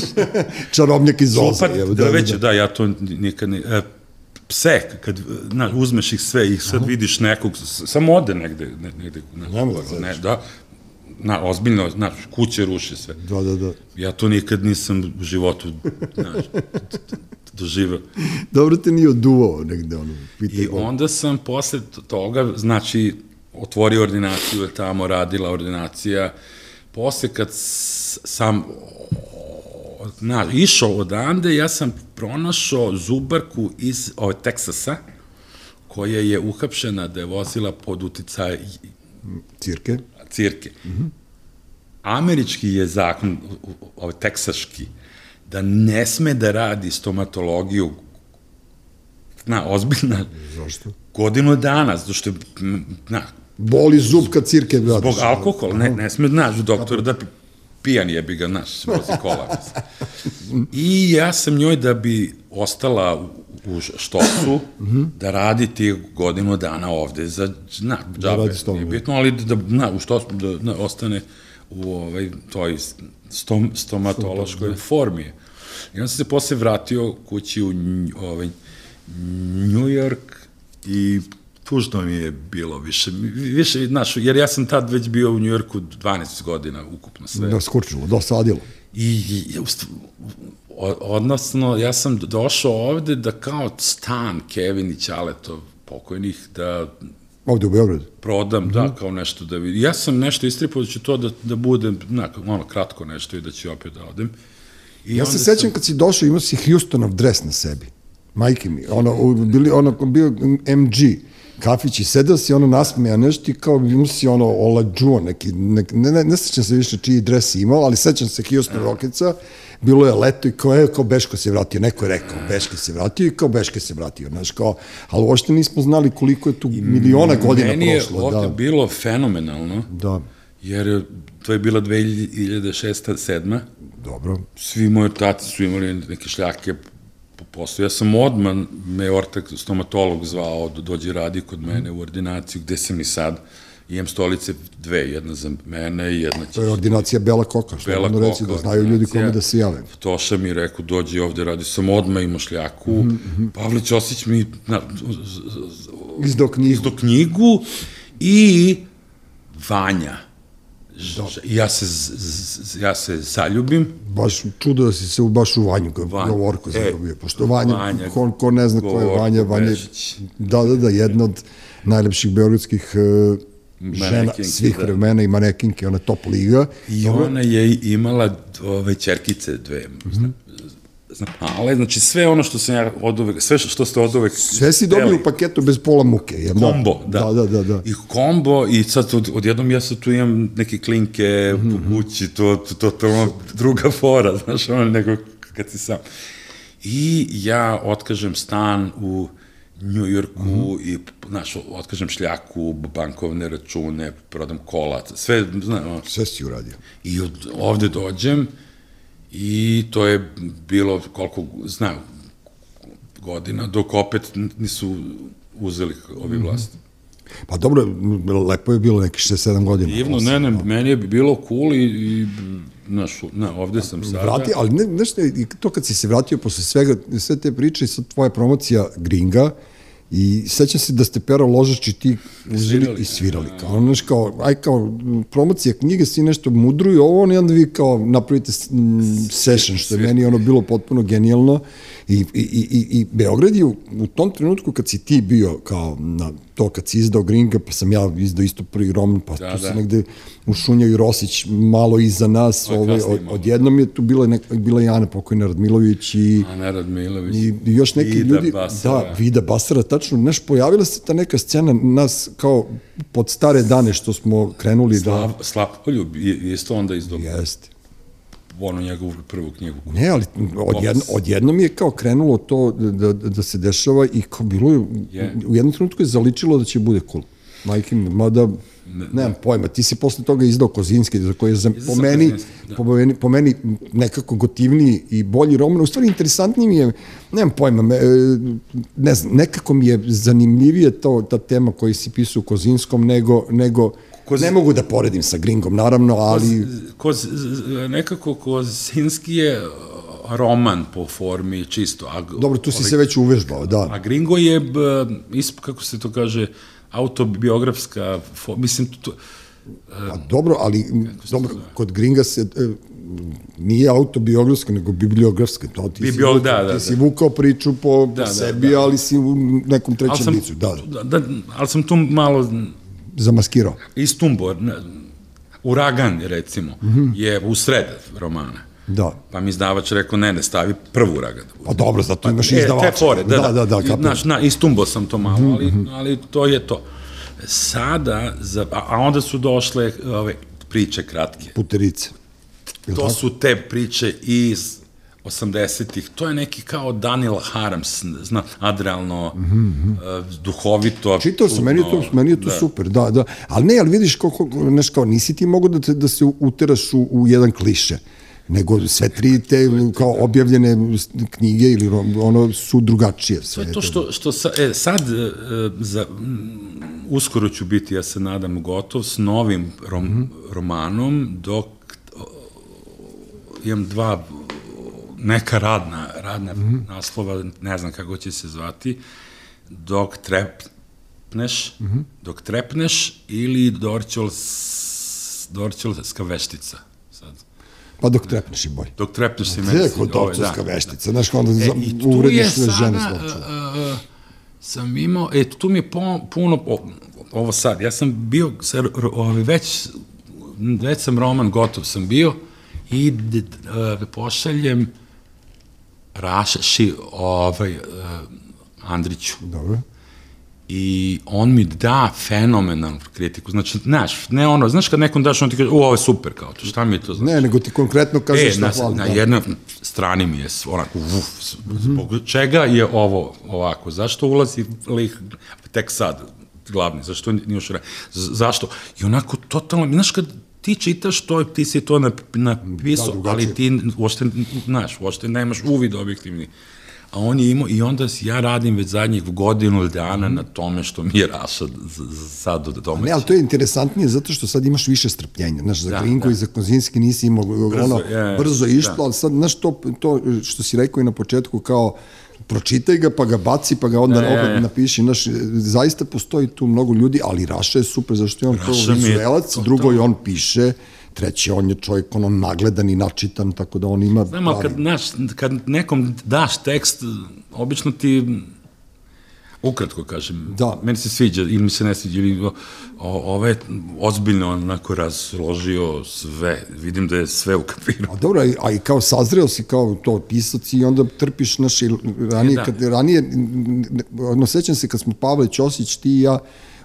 Čarobnjak iz Oza. Super, evo, da, da, već, da. da, ja to nikad ne... E, pse, kad na, uzmeš ih sve i sad vidiš nekog, samo ode negde, ne, negde, ne, Nema da ne, zezeš. da, na, ozbiljno, znaš, kuće ruše sve. Da, da, da. Ja to nikad nisam u životu, znaš, doživao. Dobro te nije oduvao negde, ono, pitaj I onda sam posle toga, znači, otvorio ordinaciju, je tamo radila ordinacija. Posle kad sam na, išao odande, ja sam pronašao zubarku iz ove, Teksasa, koja je uhapšena da je vozila pod uticaj Cirke. cirke. Mm -hmm. Američki je zakon, ovaj teksaški, da ne sme da radi stomatologiju na, ozbiljna Zašto? Godinu dana, zato što na, Boli zub kad cirke radiš. zbog alkohola, ne, ne sme, znaš, doktor da pijan je bi ga, znaš, vozi kola. I ja sam njoj da bi ostala u, štosu, da radi tih godinu dana ovde za, na, džabe, radi stomak. nije bitno, ali da, na, u štosu, da, da ostane u ovaj, toj stom, stomatološkoj formi. I onda sam se posle vratio kući u ovaj, New York i tužno mi je bilo više, više, znaš, jer ja sam tad već bio u New Yorku 12 godina ukupno sve. Da, skurčilo, dosadilo. I, i odnosno, ja sam došao ovde da kao stan Kevin i Ćaletov pokojnih, da Ovde u Beogradu. prodam, mm -hmm. da, kao nešto da vidim. Ja sam nešto istripao da će to da, da bude, na, ono, kratko nešto i da ću opet da odem. I Ja se sećam sam- kad si došao, imao si Houstonov dres na sebi. Majke mi, ono, bili, ono, bio MG, kafić i sedao si ono nasmeja nešto i kao imao si ono olađuo neki, ne, ne, ne, ne sećam se više čiji dres imao, ali sećam se Houston Rocketsa, bilo je leto i kao, je, kao Beško se vratio, neko je rekao, Beško se vratio i kao Beško se vratio, znaš, kao, ali uopšte nismo znali koliko je tu miliona godina Meni je prošlo. ovde Da, bilo fenomenalno, da, jer to je bila 2006. 7. dobro. Svi moji taci su imali neke šljake po poslu. Ja sam odmah, me ortak stomatolog zvao da dođe radi kod mene u ordinaciju, gde sam i sad. Imam stolice dve, jedna za mene i jedna će... To je ordinacija Bela Koka, što Bela reći Koka, da znaju ljudi kome da se jave. Toša mi rekao, dođi ovde, radi sam odmah, imao šljaku. Mm -hmm. Pavle Ćosić mi na, Izdao knjigu. izdao knjigu i Vanja. Ja se, z- z- ja se zaljubim. baš čudo da si se baš u Vanju ga Vanju. govorko E, zarobio, pošto Vanja, Vanja, ko, ko ne zna ko je Govorko Vanja, Vanja Bešić. da, da, da, jedna od najlepših beogradskih uh, žena svih da. vremena i manekinke, ona top liga. I ona je imala ove čerkice dve, zna, zna, male, znači sve ono što sam ja od uvek, sve što ste od uvek... Sve si dobio u paketu bez pola muke. Je, Kombo, da. Da, da, da. da. I kombo, i sad od, odjednom ja sad tu imam neke klinke Mhm, po kući, to, to, to, to ono druga fora, znaš, ono nego kad si sam. I ja otkažem stan u New Yorku Mhm. i, znaš, otkažem šljaku, bankovne račune, prodam kola, sve, znaš, ono, Sve si uradio. I od, ovde dođem i to je bilo koliko, znam, godina, dok opet nisu uzeli ovi Mhm. vlasti. Pa dobro, lepo je bilo neki 6-7 godina. Divno, ne, ne, meni je bilo cool i, i znaš, na, ovde sam sada. Vrati, ali ne, nešto, to kad si se vratio posle svega, sve te priče i sad tvoja promocija Gringa, I sećam se da ste Pero Ložač i ti Svirali. i svirali. Kao, znaš, kao, aj kao, promocija knjige, svi nešto mudruju, ovo ono, i onda vi kao napravite session, što je meni ono bilo potpuno genijalno. I, i, i, i, i Beograd je u, u tom trenutku kad si ti bio kao na to kad si izdao Gringa, pa sam ja izdao isto prvi roman, pa Da, tu se da. negde ušunjao i Rosić malo iza nas, ovaj, kasnije od, odjednom je tu bila, nek, bila Jana Pokojna Radmilović i Ana Radmilović. I, i još neki Vida ljudi, Basara. da, Vida Basara, tačno, znaš, pojavila se ta neka scena nas kao pod stare dane što smo krenuli Slav, Slapoljub je isto onda da... Jeste. Onu njegovu prvu knjigu. Ne, ali odjedno, odjednom je kao krenulo to da, da, da se dešava i kao bilo je, Je. u jednom trenutku je zaličilo da će bude cool. Majke mi, mada, ne, nemam pojma, ti si posle toga izdao Kozinski, za koji je za, po, meni, da. po, meni, po meni nekako gotivniji i bolji roman. U stvari, interesantniji mi je, nemam pojma, me, e, ne znam, nekako mi je zanimljivije to, ta tema koju si pisao u Kozinskom nego, nego Koz- ne mogu da poredim sa Gringom, naravno, ali... Koz, nekako Kozinski je roman po formi čisto. A, Dobro, tu si se već uvežbao, da. A Gringo je, b, isp, kako se to kaže, autobiografska, fo, mislim, to, Pa dobro, ali dobro, kod Gringa se e, nije autobiografska, nego bibliografska. To ti, si, Biblio- vukao, da, da, ti si da. vukao priču po, Da, da, sebi, da. ali si u nekom trećem sam, licu. Da, da, da, ali sam tu malo zamaskirao. istumbo, ne, Uragan, recimo, mm -hmm. je u sred romana. Da. Pa mi izdavač rekao, ne, ne, stavi prvu ragadu. Pa dobro, zato imaš E, izdavača. Te fore, da, da, da, da, I, kapiram. Znaš, na, istumbo sam to malo, ali, Mhm, ali to je to. Sada, za, a, onda su došle ove priče kratke. Puterice. To su te priče iz 80-ih, to je neki kao Daniel Harms, zna, adrealno, mm -hmm. uh, duhovito. Čitao sam, meni je to, meni je to da. super, da, da. Ali ne, ali vidiš kako, znaš kao, nisi ti mogu da, te, da se uteraš u, u jedan kliše nego sve tri te kao objavljene knjige ili ono su drugačije To sve. je to što, što sa, e, sad, e, za, m, uskoro ću biti, ja se nadam, gotov s novim rom, mm -hmm. romanom, dok o, imam dva neka radna, radna mm -hmm. naslova, ne znam kako će se zvati, dok trepneš, mm -hmm. dok trepneš ili dorćol, s- dorćolska veštica. Sad. Pa dok trepneš i bolje. Dok trepneš si Gde je kod torcovska veštica? Znaš, onda E, i uvrediš sve žene čuva. uh, uh, sam imao, e, tu mi je po, puno, o, ovo sad, ja sam bio, sa, ovaj, već, već sam roman gotov sam bio i d, d, uh, pošaljem Raši, ovaj, uh, Andriću. Dobro. I on mi da fenomenalnu kritiku. Znači, znaš, ne ono, znaš kad nekom daš, on ti kaže, u, ovo je super, kao to, šta mi je to znači? Ne, nego ti konkretno kažeš E, šta na, hvala. na da. jednoj strani mi je onako, uf, zbog čega je ovo ovako? Zašto ulazi lik tek sad, glavni, zašto nije još Zašto? I onako, totalno, znaš, kad ti čitaš to, ti si to nap, napisao, Da, ali ti uopšte, znaš, uopšte nemaš uvid objektivni. A on je imao, i onda ja radim već zadnjih godinu dana na tome što mi je Raša z- z- sad od domaći. Ne, ali to je interesantnije zato što sad imaš više strpljenja. Znaš, za Da, Klinko da. i za Kozinski nisi imao brzo, ono, je, brzo je išlo, da. ali sad, znaš, to, to što si rekao i na početku, kao pročitaj ga, pa ga baci, pa ga onda Da, je, opet je. napiši. Znaš, zaista postoji tu mnogo ljudi, ali Raša je super, zašto je on prvo Raša vizuelac, drugo je on piše, treći on je čovjek ono nagledan i načitan, tako da on ima... Znam, ali kad, znaš, kad nekom daš tekst, obično ti ukratko kažem, Da. meni se sviđa ili mi se ne sviđa, ili o, ove ozbiljno onako razložio sve, vidim da je sve u kapiru. A dobro, a i- kao sazreo si kao to pisac i onda trpiš naše ranije, E, da. kad, ranije, ono, sećam se kad smo Pavle Ćosić, ti i ja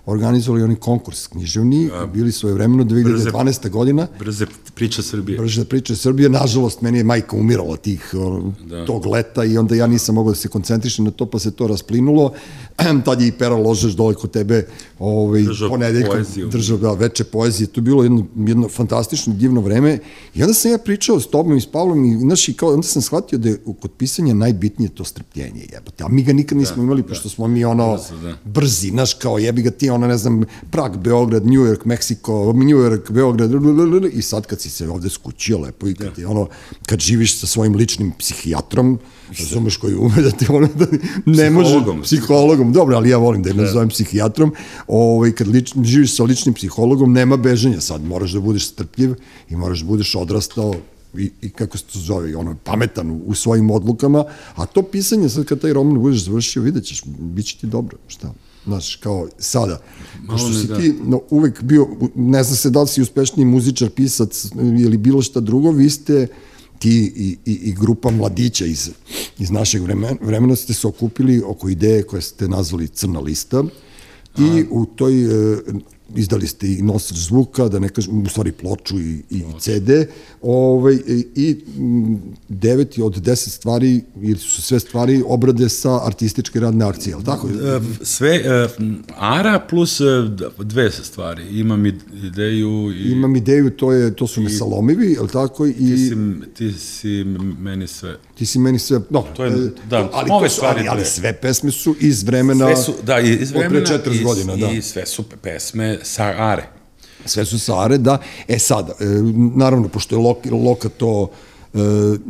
organizovali oni konkurs književni, bili svoje vremeno 2012. godina, Brze priča Srbije. brže priče Srbije, nažalost, meni je majka umirala tih, Da. tog leta i onda ja nisam mogao da se koncentrišem na to, pa se to rasplinulo. Tad je i Pera Ložeš dole kod tebe ovaj, Držao ponedeljkom poeziju. držao da, veče poezije. To je bilo jedno, jedno fantastično, divno vreme. I onda sam ja pričao s tobom i s Pavlom i, znaš, i kao, onda sam shvatio da je kod pisanja najbitnije to strpljenje. Jebote. A mi ga nikad nismo imali, pošto smo mi ono da. brzi, znaš, kao jebi ga ti, ono, ne znam, Prag, Beograd, New York, Meksiko, New York, Beograd, i sad kad si se ovde skućio lepo i kad Da. ti, ono, kad živiš sa svojim ličnim psihijatrom, razumeš koji ume da te ono, da ne može, Psihologom. psihologom, dobro, ali ja volim da je nazovem psihijatrom, ovaj, kad lič, živiš sa ličnim psihologom, nema bežanja sad, moraš da budeš strpljiv i moraš da budeš odrastao i, i kako se to zove, ono, pametan u, u svojim odlukama, a to pisanje, sad kad taj roman budeš završio, vidjet ćeš, bit će ti dobro, šta? Znaš, kao sada, pošto mi si da. ti no, uvek bio, ne zna se da li si uspešniji muzičar, pisac ili bilo šta drugo, vi ste ti i, i, i grupa mladića iz, iz našeg vremena, vremena ste se okupili oko ideje koje ste nazvali Crna lista i u toj e, izdali ste i nosač zvuka, da ne kažem, u stvari ploču i, i CD, ovaj, i, devet od deset stvari, ili su sve stvari obrade sa artističke radne akcije, je li tako? E, Sve, e, Ara plus e, dve stvari. Imam id- ideju i Imam ideju, to, je, to su nesalomivi, je li tako? I ti si, ti si meni sve. ti si meni sve... No, To je- da, ali, ove to su, stvari ali, ali sve pesme su iz vremena... Sve su, da, iz od pre vremena 40 i, godina, da. i sve su pesme Are. Sve su Sare, da. E sad, e, naravno, pošto je Loka, Loka to e,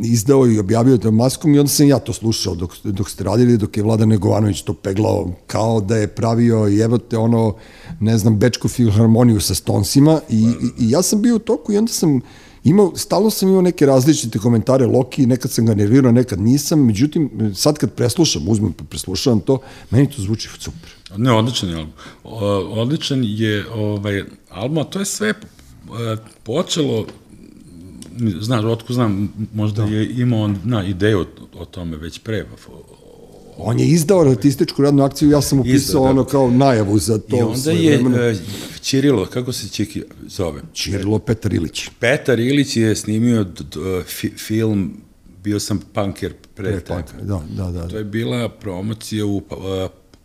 izdao i objavio to maskom i onda sam ja to slušao dok, dok ste radili, dok je Vladan Negovanović to peglao kao da je pravio jebote ono, ne znam, Bečku filharmoniju sa stonsima i, i, i ja sam bio u toku i onda sam imao, stalno sam imao neke različite komentare Loki, nekad sam ga nervirao, nekad nisam, međutim, sad kad preslušam, uzmem pa preslušavam to, meni to zvuči super. Ne, odličan je album. O, odličan je ovaj, album, a to je sve e, počelo znaš, otko znam, možda da. je imao na, ideju o, o tome već pre, On je izdao artističku radnu akciju, ja sam upisao Izdao, da. ono kao najavu za to. I onda je uh, Čirilo, kako se Čiki zove? Čirilo Petar Ilić. Petar Ilić je snimio d, d, fi, film Bio sam punker pre, pre tebe. Da, da, da. To je bila promocija u, uh,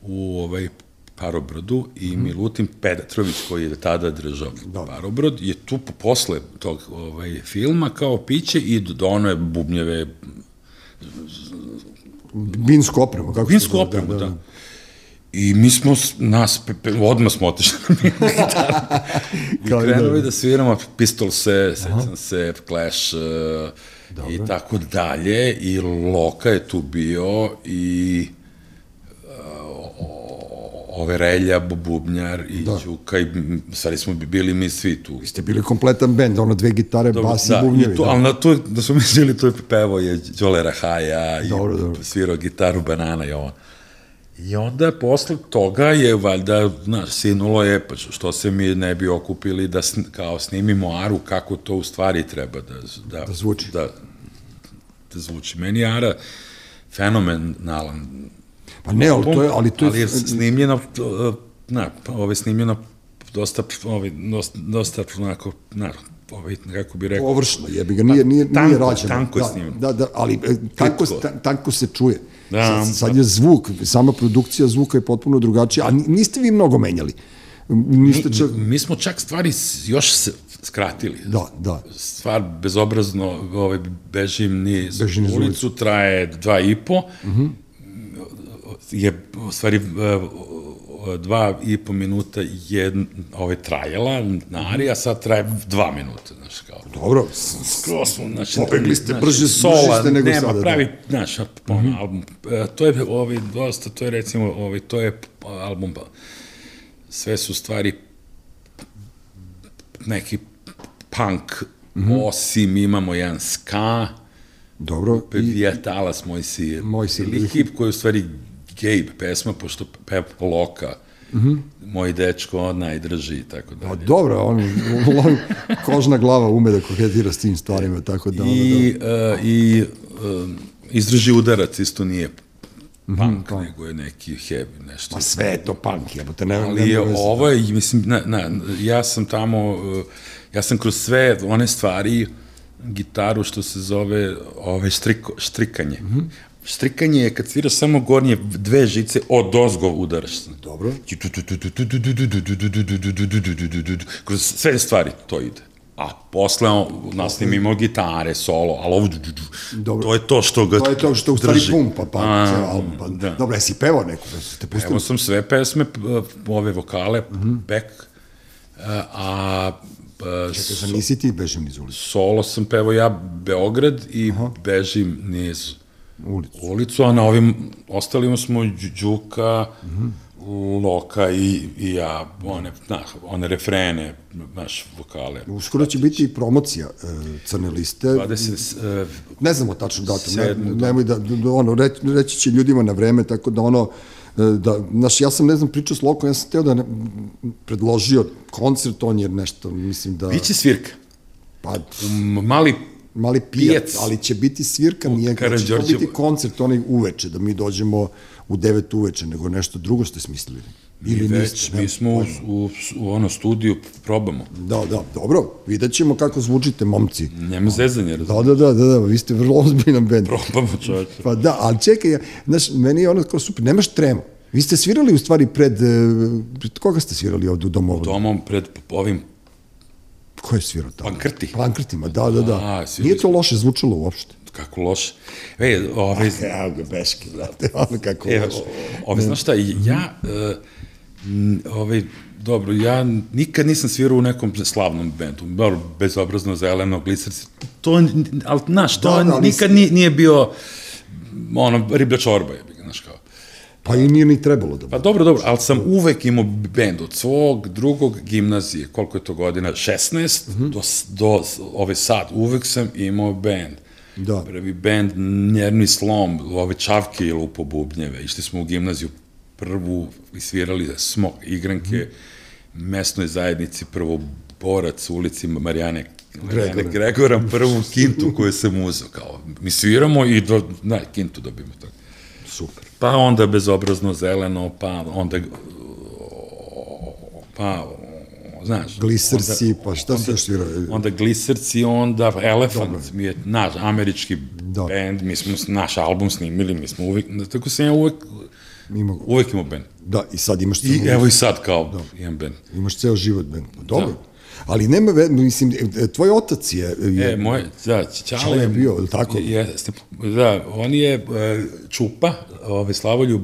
u ovaj Parobrodu i mm. Milutin Petrović koji je tada držao da. Parobrod je tu posle tog ovaj, filma kao piće i dono je bubnjeve Vinsku opremu, kako Vinsku opremu, da, da. da. I mi smo, nas, odmah smo otišli na gitaru. I krenuli da, da sviramo Pistol se, sećam se, Clash uh, i tako dalje. I Loka je tu bio i ove Relja, Bubnjar i da. Ćuka i stvari smo bili mi svi tu. Vi ste bili kompletan bend, ono dve gitare, dobro, bas da, i bubnjevi. I to, da. ali na to, da smo mislili, to je pevo je Đole Rahaja dobro, i dobro. svirao gitaru Banana i ovo. I onda posle toga je valjda, znaš, sinulo je, pa što se mi ne bi okupili da sn, kao snimimo Aru, kako to u stvari treba da, da, da zvuči. Da, da zvuči. Meni Ara fenomenalan Pa ne, ali to je... Ali, to je, ali je snimljeno, na, ovo je snimljeno dosta, ovaj, dosta, dosta onako, na, ovaj, kako bi rekao... Površno, jebi ga, nije, nije, tanko, nije rađeno. Tanko je da, snimljeno. Da, da, ali e, tanko, tanko se čuje. Da, sad, sad je zvuk, sama produkcija zvuka je potpuno drugačija, a niste vi mnogo menjali. Niste čak... Mi, mi smo čak stvari još skratili. Da, da. Stvar bezobrazno, ovaj, bežim ni bežim ulicu, ulicu, traje dva i po, uh mhm. -huh je u stvari e, dva i po minuta je ovaj, trajala na Ari, a sad traje dva minuta, znaš, kao. Dobro. Skroz smo, znači... Popegli ste, znači, brže, sola, brže ste nego nema, sada. Nema, pravi, da. znaš, mm -hmm. album. E, to je, ovaj, dosta, to je recimo, ovaj, to je album, sve su stvari neki punk, mm -hmm. osim imamo jedan ska, Dobro. Vijetalas moj si, moj si ili hip koji u stvari Gabe pesma, pošto peva Loka, Mm -hmm. moj dečko, on najdrži i tako dalje. Pa dobro, on, on kožna glava ume da kohetira s tim stvarima, tako da... I, da. Uh, i uh, izdrži udarac, isto nije mhm, punk, mm -hmm, nego je neki heavy, nešto. Ma sve je to punk, jebote, ne, Ali je, ovo je, mislim, na, na, ja sam tamo, uh, ja sam kroz sve one stvari, gitaru što se zove ove štriko, štrikanje. Mm -hmm. Štrikanje je kad sviraš samo gornje dve žice, od ozgo udaraš. Dobro. Kroz sve stvari to ide. A posle nasnimimo gitare, solo, ali ovo, Dobro. to je to što ga To je to što u stvari pumpa, pa, album, pa. Da. Dobro, jesi pevao neku Ste pustili? Evo sam sve pesme, ove vokale, mm -hmm. back, a Čekaj, za nisi ti bežim niz ulicu? Solo sam pevao ja Beograd i Aha. bežim niz ulicu. ulicu, a na ovim ostalima smo Đuka, mm -hmm. Loka i, i ja, one, na, one refrene, naš vokale. Uskoro će biti i promocija e, crne liste. 20, e, ne znamo tačno datum, ne, nemoj da, da, ono, reći, reći će ljudima na vreme, tako da ono, e, da, znaš, ja sam, ne znam, pričao s Lokom, ja sam teo da ne, predložio koncert, on je nešto, mislim da... Biće svirka. Pa, mali mali pijac, pijac, ali će biti svirka, nije će to biti koncert onaj uveče, da mi dođemo u 9 uveče, nego nešto drugo ste smislili. Ili mi već, niste, mi smo u, u, u ono studiju probamo. Da, da, dobro, vidjet ćemo kako zvučite, momci. Nema zezanja, razumiješ. Da, da, da, da, da, vi ste vrlo ozbiljan band. Probamo, čovječe. Pa da, ali čekaj, znaš, meni je ono kao super, nemaš tremu. Vi ste svirali u stvari pred, eh, pred koga ste svirali ovde u domu? U domom pred ovim Ko je svirao tamo? Pankrti. Pankrtima, da, da, da. A, Nije to loše zvučalo uopšte. Kako loše. E, ove... Evo ga, beški, znate, ono kako e, loše. Ove, znaš šta, ja, uh, ove, dobro, ja nikad nisam svirao u nekom slavnom bendu, dobro, bezobrazno, zeleno, glicerci, to, ali, znaš, to da, da, nikad nije, nije bio, ono, riblja čorba, je. Pa i nije ni trebalo da Pa dobro, dobro, ali sam uvek imao bend od svog drugog gimnazije, koliko je to godina, 16, mm -hmm. do, do ove sad, uvek sam imao bend. Da. Prvi bend, Njerni slom, ove čavke i lupo bubnjeve. Išli smo u gimnaziju prvu i svirali smo igranke mm -hmm. mesnoj zajednici, prvo borac u ulici Marijane Gregora. Gregora prvu kintu koju sam uzeo, kao, mi sviramo i do, da, kintu dobijemo tako. Super. Pa onda bezobrazno zeleno, pa onda pa znaš. Gliserci, onda- pa šta se još svirao? Onda Gliserci, onda Elephant, mi je naš američki Dobro. band, mi smo naš album snimili, mi smo uvek, tako sam ja uvek, Ima, uvek imao band. da, i sad imaš I evo i sad kao imam band. imaš ceo život, ben. Pa dobro. Da. Ali nema, mislim, e, tvoj otac je, je E, moj, da, Ćale Čale je bio, je li tako? Jeste, da, on je e, Čupa, ovaj, Slavoljub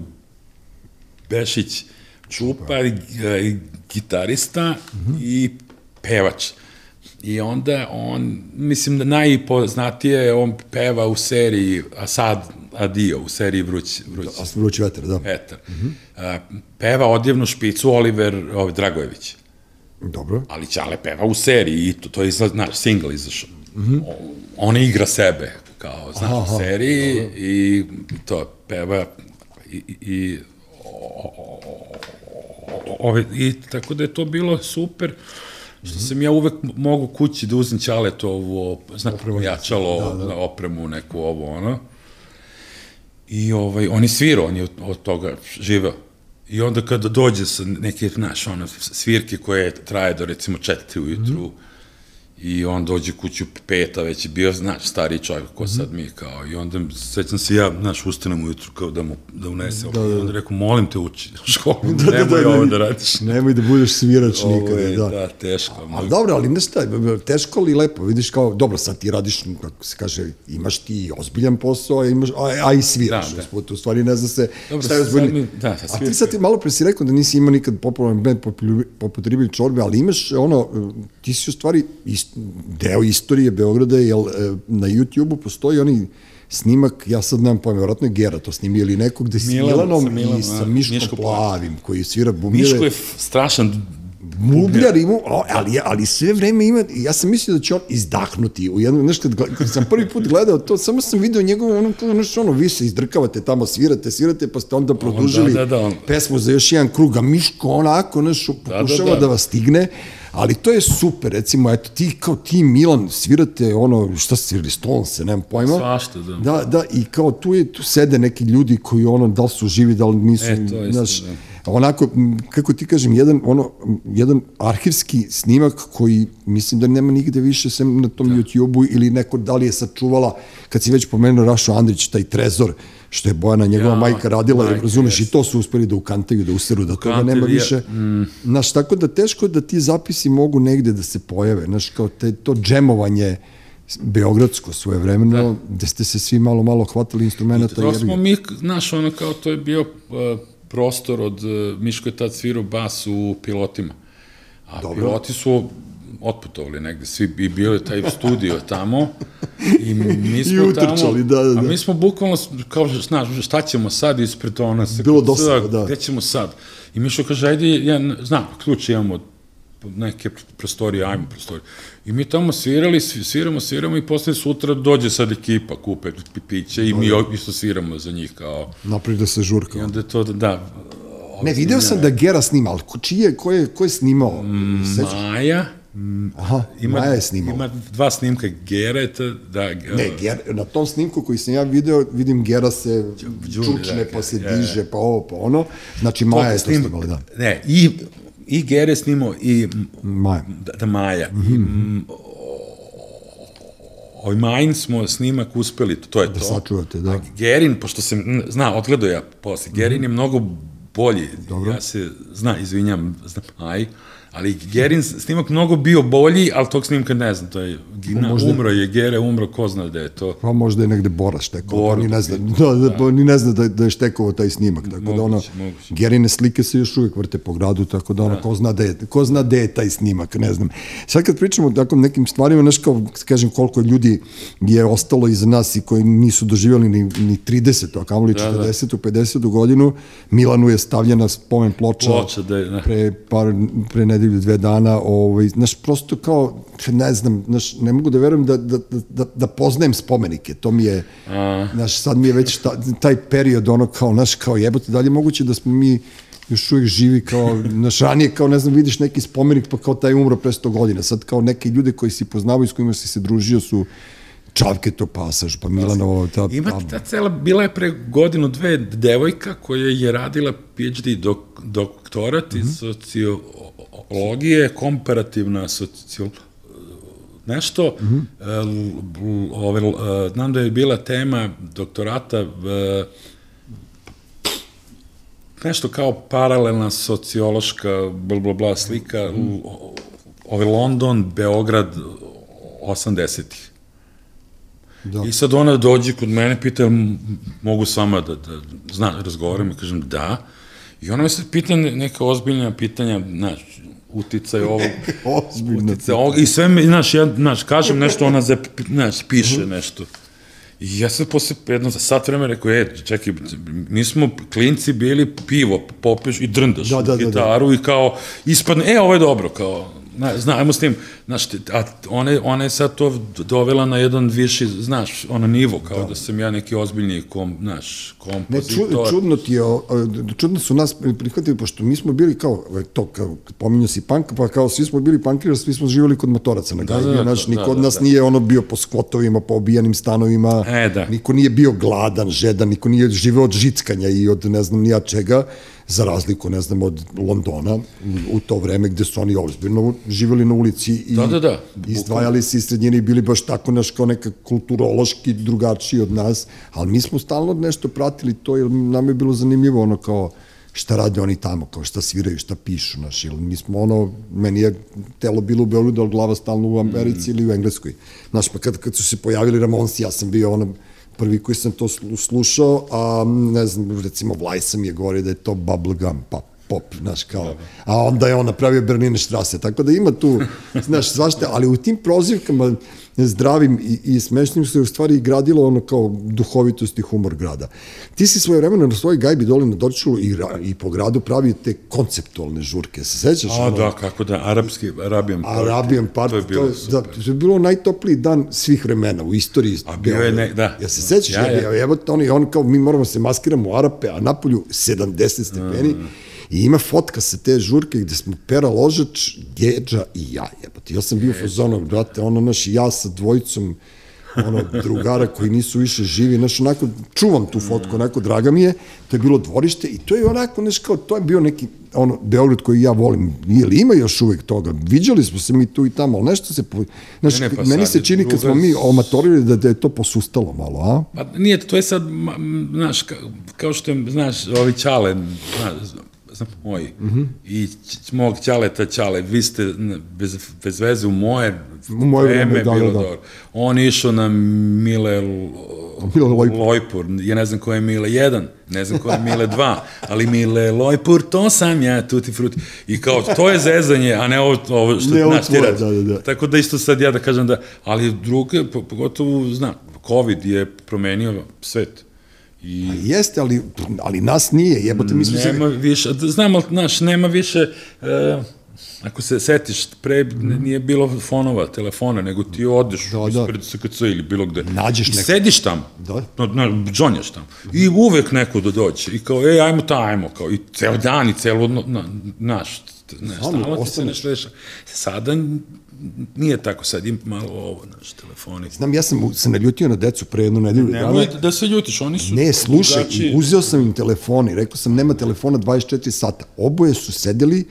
Bešić Čupa, i, e, i gitarista i pevač. I onda on, mislim da najpoznatije je on peva u seriji Asad Adio, u seriji Vruć, Vruć a vrući vetar, da. Petar. A, peva odjevnu špicu Oliver ovaj, Dragojević Dobro. ali Ćale peva u seriji i to, to je izlaz, znaš, single izašao. Mm -hmm. On igra sebe, kao, znaš, Aha, u seriji i to peva i, i, o- o- o- ove, i tako da je to bilo super što sam ja uvek mogu kući da uzem Ćale to ovo, znaš, jačalo, da, da. opremu neku ovo, ono. I ovaj, on je svirao, on je od, od toga živeo. I onda kada dođe sa neke, znaš, ono, svirke koje traje do recimo četiri ujutru, mm i on dođe kući u peta, već je bio, znaš, stariji čovjek, ko sad mi, kao, i onda sećam se ja, znaš, ustanem ujutru kao da mu, da unese, da, da. i onda rekao, molim te uči u školu, da, da, nemoj da, da, ovo da radiš. Nemoj da budeš svirač Ovo nikada, je, da. da, teško. Ali mnogo. dobro, ali ne šta, teško ali lepo, vidiš kao, dobro, sad ti radiš, kako se kaže, imaš ti ozbiljan posao, a, imaš, a, a i sviraš, Da, da, da. da. u stvari ne zna se Dobro, šta je mi- da, sa a ti sad ti malo pre si rekao da nisi imao nikad popularan band poput, Ribilj Čorbe, ali imaš ono, ti si u stvari ist, deo istorije Beograda, jer e, na YouTube-u postoji oni snimak, ja sad nemam pojma, vjerojatno je Gera to snimio ili neko gde s Milan, Milanom, sa Milanom, i sa da, Miškom Miško Plavim, koji svira bubnjeve. Miško je strašan Bubnjar ima, ali, ali sve vreme ima, ja sam mislio da će on izdahnuti u jednom, znaš, kad, kad sam prvi put gledao to, samo sam video njegovo, ono, kao, znaš, ono, vi se izdrkavate tamo, svirate, svirate, pa ste onda produžili da, da, on- pesmu za još jedan krug, a Miško onako, znaš, pokušava da, da. da vas stigne, ali to je super, recimo, eto, ti kao ti Milan svirate ono, šta svirali, Stones, nemam pojma. Svašta, da. Da, da, i kao tu, je, tu sede neki ljudi koji ono, da li su živi, da li nisu, E, to znaš, da. onako, kako ti kažem, jedan, ono, jedan arhivski snimak koji mislim da nema nigde više sem na tom da. YouTube-u ili neko da li je sačuvala, kad si već pomenuo Rašo Andrić, taj trezor, što je Bojana, njegova Ja, majka radila, jer majka, razumeš, jes. i to su uspeli da ukantaju, da useru, da toga Ukantaju, nema više. Znaš, tako da teško je da ti zapisi mogu negde da se pojave, znaš, kao te, to džemovanje, beogradsko svoje vremeno, da. gde ste se svi malo, malo hvatali instrumenta. To smo mi, znaš, ono kao to je bio uh, prostor od, uh, Miško je tad svirao bas u pilotima. A. Dobro. piloti su otputovali negde, svi i bio je taj studio tamo i mi smo I utrčali, tamo, da, da, da. a mi smo bukvalno, kao, znaš, šta ćemo sad ispred ona se, Bilo dosadno, da. Gde ćemo sad? I Mišo kaže, ajde, ja, znam, ključ imamo neke prostorije, ajmo prostorije. I mi tamo svirali, svi- sviramo, sviramo i posle sutra dođe sad ekipa, kupe pi- piće i mi o- isto sviramo za njih kao... Naprijed da se žurka. I onda je to, da, da Ne, video sam da Gera snima, ali ko, čije, ko je, ko je snimao? Sećaš? Maja, Aha, ima, Maja je snimao. ima dva snimka Gereta, da, Ne, Ger, na tom snimku koji sam ja video, vidim Gera se Đuri, čučne, da, pa se je. diže, pa ovo, pa ono. Znači, Maja je to Snim- snimala, da. Ne, i, i Gere snimao i Maja. da, da Maja. Mm -hmm. Ovaj Majin smo snimak uspeli, to je Da to. sačuvate, da. A Gerin, pošto sam, zna, odgledao ja posle, Gerin je mnogo bolji. Dobro. Ja se, zna, izvinjam, znam, aj, ali Gerin snimak mnogo bio bolji, ali tog snimka ne znam, to je, na, možda- umro je Gere, umro, ko zna da je to. Pa možda je negde Bora štekao, pa ni ne zna, da, da, pa ni ne zna da, da je štekovao taj snimak, tako da ono, Moguće, moguće. Gerine slike se još uvijek vrte po gradu, tako da ono, ko zna da je, ko zna da je taj snimak, ne znam. Sad kad pričamo o takvom nekim stvarima, znaš kao, kažem, koliko ljudi je ostalo iza nas i koji nisu doživjeli ni, ni 30, a kamoli 40. 50. godinu, Milanu je stavljena spomen ploča, Ploča, da je, da. pre, par, pre nedelju nedelju, dve dana, ovaj, znaš, prosto kao, ne znam, znaš, ne mogu da verujem da, da, da, da poznajem spomenike, to mi je, A. znaš, sad mi je već ta, taj period, ono, kao, znaš, kao jebote, da li je moguće da smo mi još uvijek živi kao, znaš, ranije kao, ne znam, vidiš neki spomenik, pa kao taj umro pre 100 godina, sad kao neke ljude koji si poznavaju, s kojima si se družio su Čavke to pasaž, pa Milanovo, ta, Ima ta cela, bila je pre godinu dve devojka koja je radila PhD dok, doktorat Mhm. iz sociologije, komparativna sociologija, nešto, Mhm. mm ove, l- e, znam da je bila tema doktorata e, nešto kao paralelna sociološka bla, bla, bla slika, ove London, Beograd 80-ih. Da. I sad ona dođe kod mene, pita, mogu sama da, da zna, razgovaram i kažem da. I ona me sad pita ne- neka ozbiljna pitanja, znaš, uticaj ovog, uticaj ovog, i sve mi, znaš, ja, znaš, kažem nešto, ona zap, znaš, piše nešto. I ja sad posle jedno za sat vremena rekao, e, čekaj, mi smo klinci bili pivo, popiješ i drndaš Da, da, da, da. gitaru i kao ispadne, e, ovo je dobro, kao, na, znamo s tim, znaš, a one, ona je sad to dovela na jedan viši, znaš, ono nivo, kao da, da sam ja neki ozbiljni, kom, znaš, Ne, kompozitor. ču, čudno ti je, čudno su nas prihvatili, pošto mi smo bili kao, e, to, kao, pominjao si punk, pa kao svi smo bili punkiri, svi smo živjeli kod motoraca na gajbi, da, da, da, znaš, da, niko da, od da, nas da. nije ono bio po skvotovima, po obijanim stanovima, E, da. niko nije bio gladan, žedan, niko nije živeo od žickanja i od ne znam nija čega, za razliku, ne znam, od Londona, u, to vreme gde su oni ozbiljno živeli na ulici i Da, da, da. izdvajali se iz srednjine i bili baš tako naš kao neka kulturološki drugačiji od nas, ali mi smo stalno nešto pratili to, jer nam je bilo zanimljivo ono kao šta rade oni tamo, kao šta sviraju, šta pišu, naš, ili mi smo ono, meni je telo bilo u Beogradu, ali glava stalno u Americi mm. ili u Engleskoj. Znaš, pa kad, kad su se pojavili Ramonsi, ja sam bio ono, prvi koji sam to slu- slušao, a ne znam, recimo Vlajsa mi je govorio da je to bubblegum pop, pop, znaš, kao, a onda je on napravio Bernine štrase, tako da ima tu, znaš, svašta, ali u tim prozivkama zdravim i, i smešnim se u stvari gradilo ono kao duhovitost i humor grada. Ti si svoje vremena na svojoj gajbi dole na Dorčulu i, i po gradu pravio te konceptualne žurke, se sećaš? A, ono? da, kako da, arapski, Arabian Party. Arabian Party, To je bilo to da, to je bilo najtopliji dan svih vremena u istoriji. A bio je ne- da. Ja se sećaš, Ja, ja, ja. ja. evo, on, on kao, mi moramo se maskiramo u Arape, a napolju 70 stepeni, I ima fotka sa te žurke gde smo Pera Ložač, Geđa i ja, jebote. Ja sam bio u fazonu, brate, ono, naš, ja sa dvojicom ono, drugara koji nisu više živi, znaš, onako, čuvam tu fotku, onako, draga mi je, to je bilo dvorište i to je onako, znaš, kao, to je bio neki, ono, Beograd koji ja volim, nije li ima još uvek toga, viđali smo se mi tu i tamo, ali nešto se, po, znaš, Ne, ne, pa meni se čini kad smo mi omatorili da, da je to posustalo malo, a? Pa nije, to je sad, znaš, ka, kao što je, znaš, ovi ćale, znaš, znam, moji, mm. -hmm. i mog ćaleta ćale, vi ste bez, bez veze u moje, U moje vreme, vreme da, bilo da, da. dobro. On išao na Mile Mile Lojpur. Lojpur, ja ne znam ko je Mile 1, ne znam ko je Mile 2, ali Mile Lojpur, to sam ja, tuti fruti. I kao, to je zezanje, a ne ovo, ovo što, Ne znaš, ti radi. da, da, da. Tako da isto sad ja da kažem da, ali druge, po- pogotovo, znam, COVID je promenio svet. I Jeste, ali, ali nas nije, jebote, mi smo se... nema više, znam, ali, znaš, nema više, e, ako se setiš, pre n- nije bilo fonova, telefona, nego ti odeš Da, da, da. ispred SKC ili bilo gde. Nađeš I nekog. sediš tamo, Da. no, no, džonjaš tamo. I uvek neko da dođe. I kao, ej, ajmo ta, ajmo, kao, i ceo dan, i celo, na, naš, ne, stalno ti se nešto dešava. Sada nije tako, sad ima malo ovo, znaš, telefoni. Znam, ja sam se naljutio na decu pre jednu nedelju dana. Nemoj da se ljutiš, oni su Ne, slušaj, drugačiji. i uzeo sam im telefon i rekao sam nema telefona 24 sata. Oboje su sedeli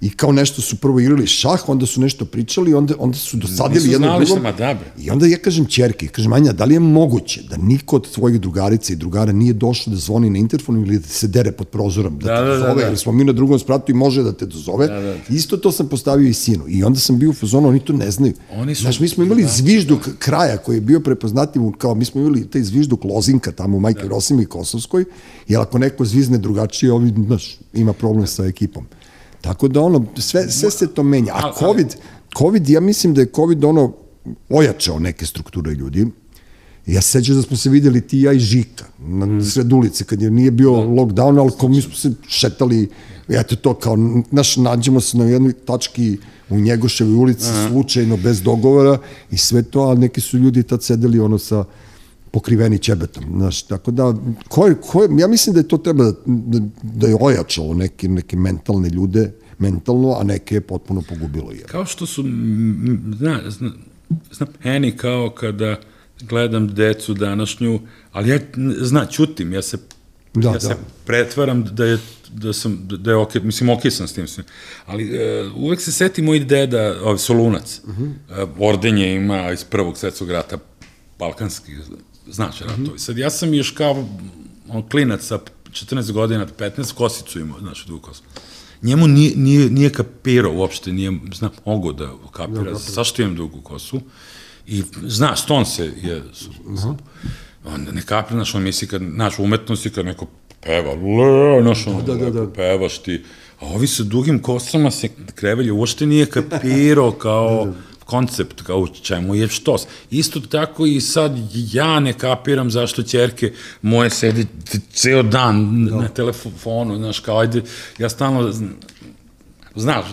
i kao nešto su prvo igrali šah, onda su nešto pričali, onda, onda su dosadili jedno drugom. da, bre. I onda ja kažem čerke, kažem, Anja, da li je moguće da niko od tvojih drugarica i drugara nije došao da zvoni na interfon ili da se dere pod prozorom, da, Da, te da, da, dozove, da. jer smo mi na drugom spratu i može da te dozove. Da, da. Isto to sam postavio i sinu. I onda sam bio u fazonu, oni to ne znaju. Oni su- Znaš, mi smo imali zvižduk kraja koji je bio prepoznatljiv, kao mi smo imali taj zvižduk Lozinka tamo u Majke da. Rosimi i Kosovskoj, jer ako neko zvizne drugačije, ovi, znaš, ima problem sa ekipom. Tako da ono, sve, sve se to menja. A COVID, COVID, ja mislim da je COVID ono ojačao neke strukture ljudi Ja se sećam da smo se videli ti i ja i Žika na mm. sred ulice, kad je nije bio da. lockdown, ali ko mi smo se šetali, eto to kao, naš, nađemo se na jednoj tački u Njegoševoj ulici, Aha. slučajno, bez dogovora i sve to, a neki su ljudi tad sedeli ono sa pokriveni ćebetom, znaš, tako da, ko je, ko je, ja mislim da je to treba da, da, je ojačalo neke, neke mentalne ljude, mentalno, a neke je potpuno pogubilo. Je. Kao što su, zna, zna, zna, meni kao kada gledam decu današnju, ali ja, zna, čutim, ja se, da, ja da. se pretvaram da je da sam, da je okej, okay, mislim, okej okay sam s tim svim. Ali uh, uvek se seti moj deda, ovaj, Solunac, uh -huh. uh, ordenje ima iz prvog svetskog rata, balkanski, znaš, uh -huh. ratovi. Sad, ja sam još kao on, klinac sa 14 godina, 15, kosicu imao, znaš, dugu kosu. Njemu nije, nije, nije kapirao uopšte, nije, zna, mogo da kapira, ja, zašto imam dugu kosu. I, znaš, Stone se je, uh -huh. on ne kapira, znaš, on misli kad, znaš, umetnosti, kad neko peva, le, znaš, ono, da, da, da, da. pevaš ti, a ovi sa dugim kosama se krevelju, uopšte nije kapirao kao, da, da koncept kao u čemu je štos. Isto tako i sad ja ne kapiram zašto ćerke moje sedi ceo dan da. na telefonu, znaš, kao ajde, ja stalno, znaš,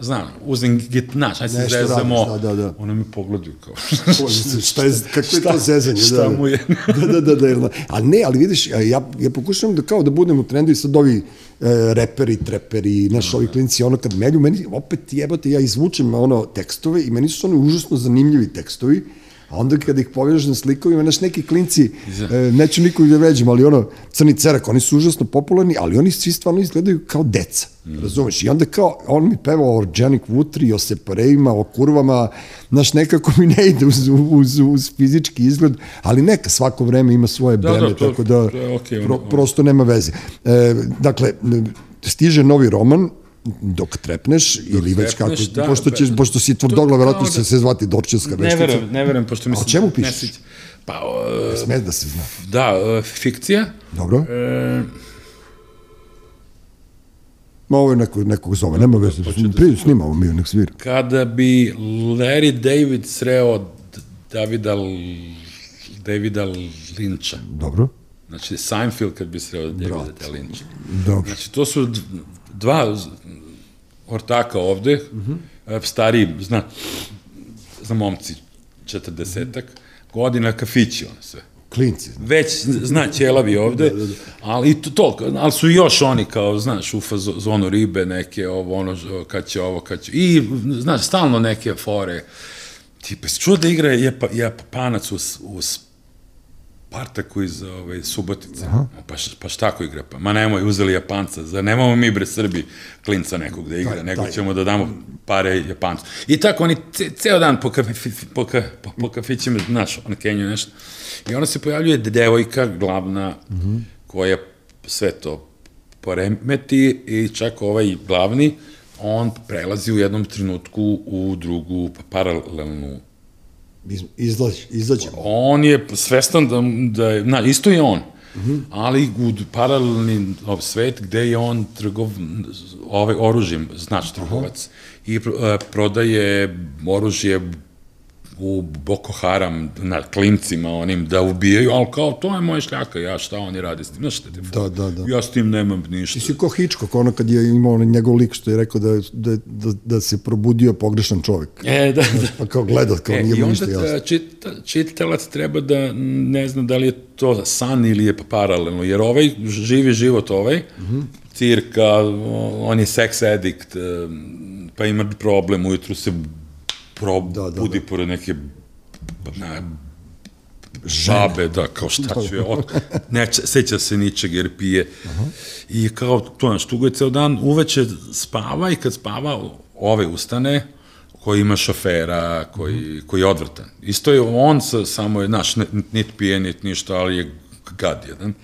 znam, uzem git, znaš, aj se zezamo, da, da, da. ona mi pogledaju kao. šta je, kako je to zezanje? Šta da, mu je? da, da, da, da, da. A ne, ali vidiš, ja, ja pokušavam da kao da budem u trendu i sad ovi e, reperi, treperi, naš ovi klinci, ono kad melju, meni opet jebate, ja izvučem ono tekstove i meni su oni užasno zanimljivi tekstovi, A onda kada ih pogledaš na slikovima, znaš, neki klinci, e, neću nikog da veđem, ali ono, crni cerak, oni su užasno popularni, ali oni svi stvarno izgledaju kao deca, mm. razumeš? I onda kao, on mi peva o Organic Wootri, o separejima, o kurvama, znaš, nekako mi ne ide uz, uz, uz fizički izgled, ali neka, svako vreme ima svoje da, breme, da, to, tako da to je okay, pro, prosto nema veze. E, dakle, stiže novi roman, dok trepneš dok ili već kako, da, pošto, ćeš, pošto si tvrdogla, verovatno će da, se zvati Dorčevska veštica. Ne verujem, ne verujem, pošto mislim... A o čemu pišeš? Pa, uh, Sme da se zna. Da, uh, fikcija. Dobro. Uh, Ma ovo je neko, nekog zove, nema veze. Da snimamo mi, nek svira. Kada bi Larry David sreo Davida, Davida Linča. Dobro. Znači, Seinfeld kad bi sreo Davida Linča. Dobro. Znači, to su dva ortaka ovde, uh mhm. -huh. stariji, zna, za momci, četrdesetak, godina kafići, ono sve. Klinci. Već, zna, ćelavi ovde, da, da, da. ali to, to, ali su još oni kao, znaš, u zonu ribe neke, ovo, ono, kad će ovo, kad će, i, znaš, stalno neke fore, tipa, čuo da igra Japanac u, u Spartaku iz ovaj, Subotice. Aha. Pa, pa šta ko igra? Pa, ma nemoj, uzeli Japanca. Za nemamo mi bre Srbi klinca nekog da igra, taj, nego taj. ćemo da damo pare Japancu. I tako oni ce, ceo dan po, kafi, po, po, po, po kafićima, znaš, na Kenju nešto. I onda se pojavljuje devojka glavna, mm -hmm. koja sve to poremeti i čak ovaj glavni, on prelazi u jednom trenutku u drugu paralelnu izlazi, izađe. On je svestan da, da je, na, isto je on, uh -huh. ali u paralelni svet gde je on trgov, ovaj oružjem, znači trgovac, Aha. i uh, prodaje oružje u Boko Haram na klincima onim da ubijaju, ali kao to je moja šljaka, ja šta oni radi s tim, znaš šta da, da, da. ja s tim nemam ništa. Ti si ko Hitchcock, ono kad je imao njegov lik što je rekao da, da, da, da se probudio pogrešan čovjek. E, da, da. Pa kao gledat, kao e, nije mu ništa jasno. I onda čita, čitalac treba da ne zna da li je to san ili je paralelno, jer ovaj živi život ovaj, mhm. -huh. cirka, on je sex addict, pa ima problem, ujutru se pro, da, da, budi da. pored neke na, žabe, da, kao šta ću je, ok, ne, seća se ničeg jer pije. Aha. I kao, to naš, tugo je ceo dan, uveče spava i kad spava, ove ustane, koji ima šofera, koji, koji je odvrtan. Isto je on, sa, samo je, znaš, nit pije, nit ništa, ali je gad jedan.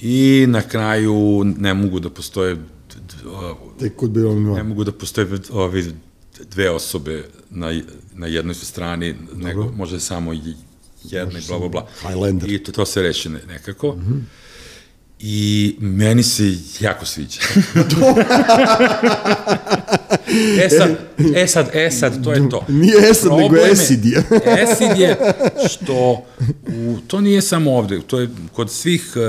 I na kraju ne mogu da postoje Tek kod bi on ne mogu da postoje ovi dve osobe na, na jednoj strani, Dobro. nego može samo jedna i bla, bla, bla. Highlander. I to, to se reši nekako. Mm -hmm. I meni se jako sviđa. e sad, e sad, e sad, to je to. Nije Esad, nego Problem je- Esid je. Esid je što, u, to nije samo ovde, to je kod svih uh,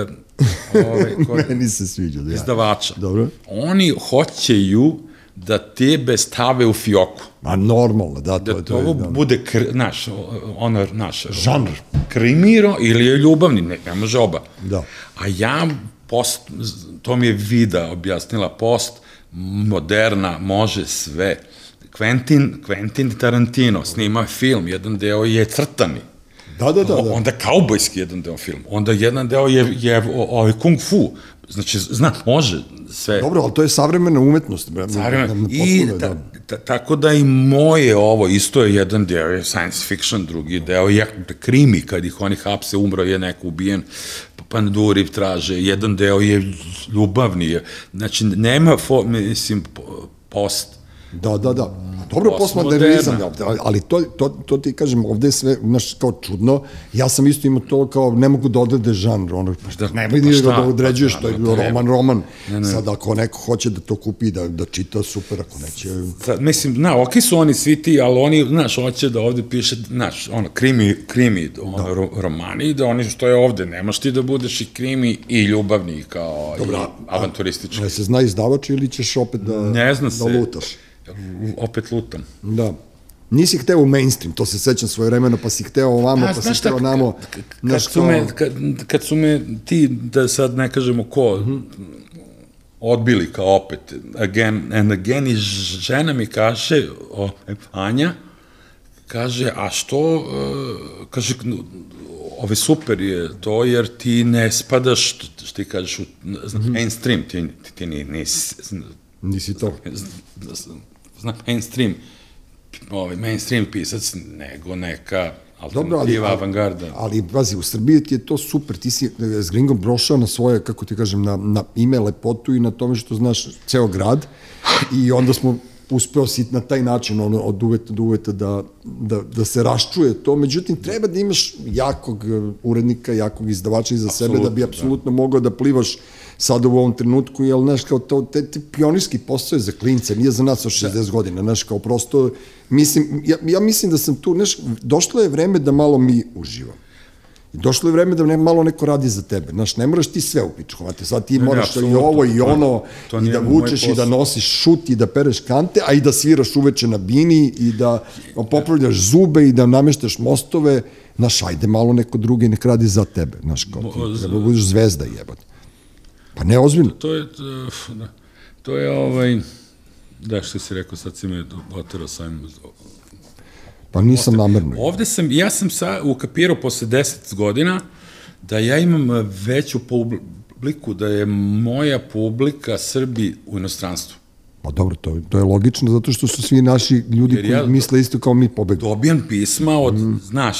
ove, kod Meni se sviđa. Da izdavača. Dobro. Oni hoćeju da tebe stave u fioku. Ma normalno, da, to, Da je- to je... ovo Da. bude, kr, naš, ono, naš, Žanr. Krimiro ili je ljubavni, ne, ne može oba. Da. A ja, post, to mi je Vida objasnila, post, moderna, može sve. Quentin, Quentin Tarantino snima film, jedan deo je crtani. Da, da, da. da. Onda kaubojski jedan deo film. Onda jedan deo je, je o- ovaj kung fu. Znači, zna, može sve. Dobro, ali to je savremena umetnost. bre. Naravno, i Potpuno je, ta, da. ta, tako da i moje ovo, isto je jedan deo je science fiction, drugi deo je krimi, kad ih oni hapse, umro je neko ubijen, panduri traže, jedan deo je ljubavni, znači nema, fo, mislim, po- post, Da, da, da. Dobro, postmodernizam, ali- ali to, to, to ti kažem, ovde je sve, znaš, kao čudno. Ja sam isto imao to kao, ne mogu da odrede žanr, ono, da, ne pa šta? da određuješ, Pa to je da, roman, roman. Sad, ako neko hoće da to kupi, da, da čita, super, ako neće... Sad, mislim, na, ok su oni svi ti, ali oni, znaš, hoće da ovde piše, znaš, ono, krimi, krimi ono, da. ro, romani, da oni što je ovde, nemaš ti da budeš i krimi i ljubavni, kao Dobra, i avanturistički. Ne se zna izdavač ili ćeš opet da, Ne zna se. da lutaš? Opet lutam. Da. Nisi hteo u mainstream, to se sećam svoje vremena, pa si hteo ovamo, pa, si hteo namo. kad, su me, kad, kad su me ti, da sad ne kažemo ko, odbili kao opet, again and again, i žena mi kaže, o, Anja, kaže, a što, uh, kaže, ove super je to, jer ti ne spadaš, što, ti kažeš, u zna, mainstream, ti, ti, ti ni, nisi, Nisi to. Zna, mainstream, ovaj, mainstream pisac, nego neka Dobro, ali, alternativa, ali, avangarda. ali, pazi, u Srbiji ti je to super, ti si e, s Gringom prošao na svoje, kako ti kažem, na, na ime, lepotu i na tome što znaš ceo grad i onda smo uspeo si na taj način ono, od uveta do uveta da, da, da se raščuje to, međutim treba da imaš jakog e, urednika, jakog izdavača iza sebe da bi apsolutno mogao da plivaš sada u ovom trenutku, jer, znaš, kao to, te, te pionirski posao je za klince, nije za nas od 60 godina, znaš, kao prosto, mislim, ja, ja mislim da sam tu, znaš, došlo je vreme da malo mi uživamo. I došlo je vreme da ne, malo neko radi za tebe. Znaš, ne moraš ti sve u pičku, znate, sad ti Ne, ne, moraš i apsolutno. ovo i ono, To- to i da vučeš i da nosiš šut i da pereš kante, a i da sviraš uveče na bini i da popravljaš zube i da nameštaš mostove. Znaš, ajde malo neko drugi nek radi za tebe. Znaš, kao ti, treba da budeš zvezda jebate. Pa ne, ozbiljno. To je, to, da, to je ovaj, da što si rekao, sad si me oterao sam. Pa nisam namerno. Ovde sam, ja sam sa, ukapirao posle 10 godina da ja imam veću publiku, da je moja publika Srbi u inostranstvu. Pa dobro, to, to je logično, zato što su svi naši ljudi Jer koji ja- misle isto kao mi pobegli. Dobijam pisma od, mm. znaš,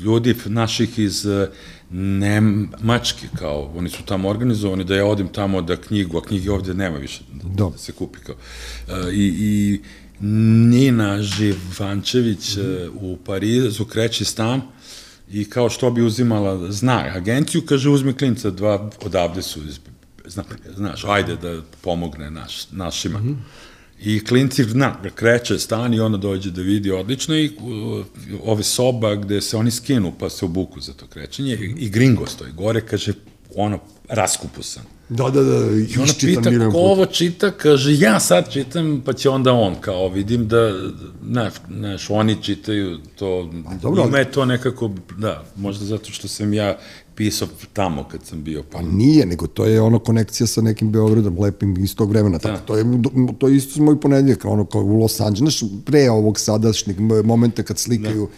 ljudi naših iz eh, Nemačke, kao, oni su tamo organizovani, da ja odim tamo da knjigu, a knjige ovde nema više da, Da. da se kupi, kao. E, I, i Nina Živančević e, u Parizu kreće stan i kao što bi uzimala, zna agenciju, kaže uzmi klinca, dva odavde su, iz, zna, znaš, ajde da pomogne naš, našima. Mm -hmm. I klinci, zna, kreće stan i ona dođe da vidi odlično i uh, ove soba gde se oni skinu pa se obuku za to krećenje i, i gringo stoji gore, kaže, ono, raskupusan. Da, da, da, I ona pita ko ovo čita, kaže ja sad čitam, pa će onda on, kao vidim da, znaš, znaš oni čitaju to, dobro, ima je to nekako, da, možda zato što sam ja pisao tamo kad sam bio, pa nije, nego to je ono konekcija sa nekim Beogradom, lepim iz tog vremena. Da. Tako, to, je, to je isto moj ponedljak, ono kao u Los Angeles, znaš, pre ovog sadašnjeg momenta kad slikaju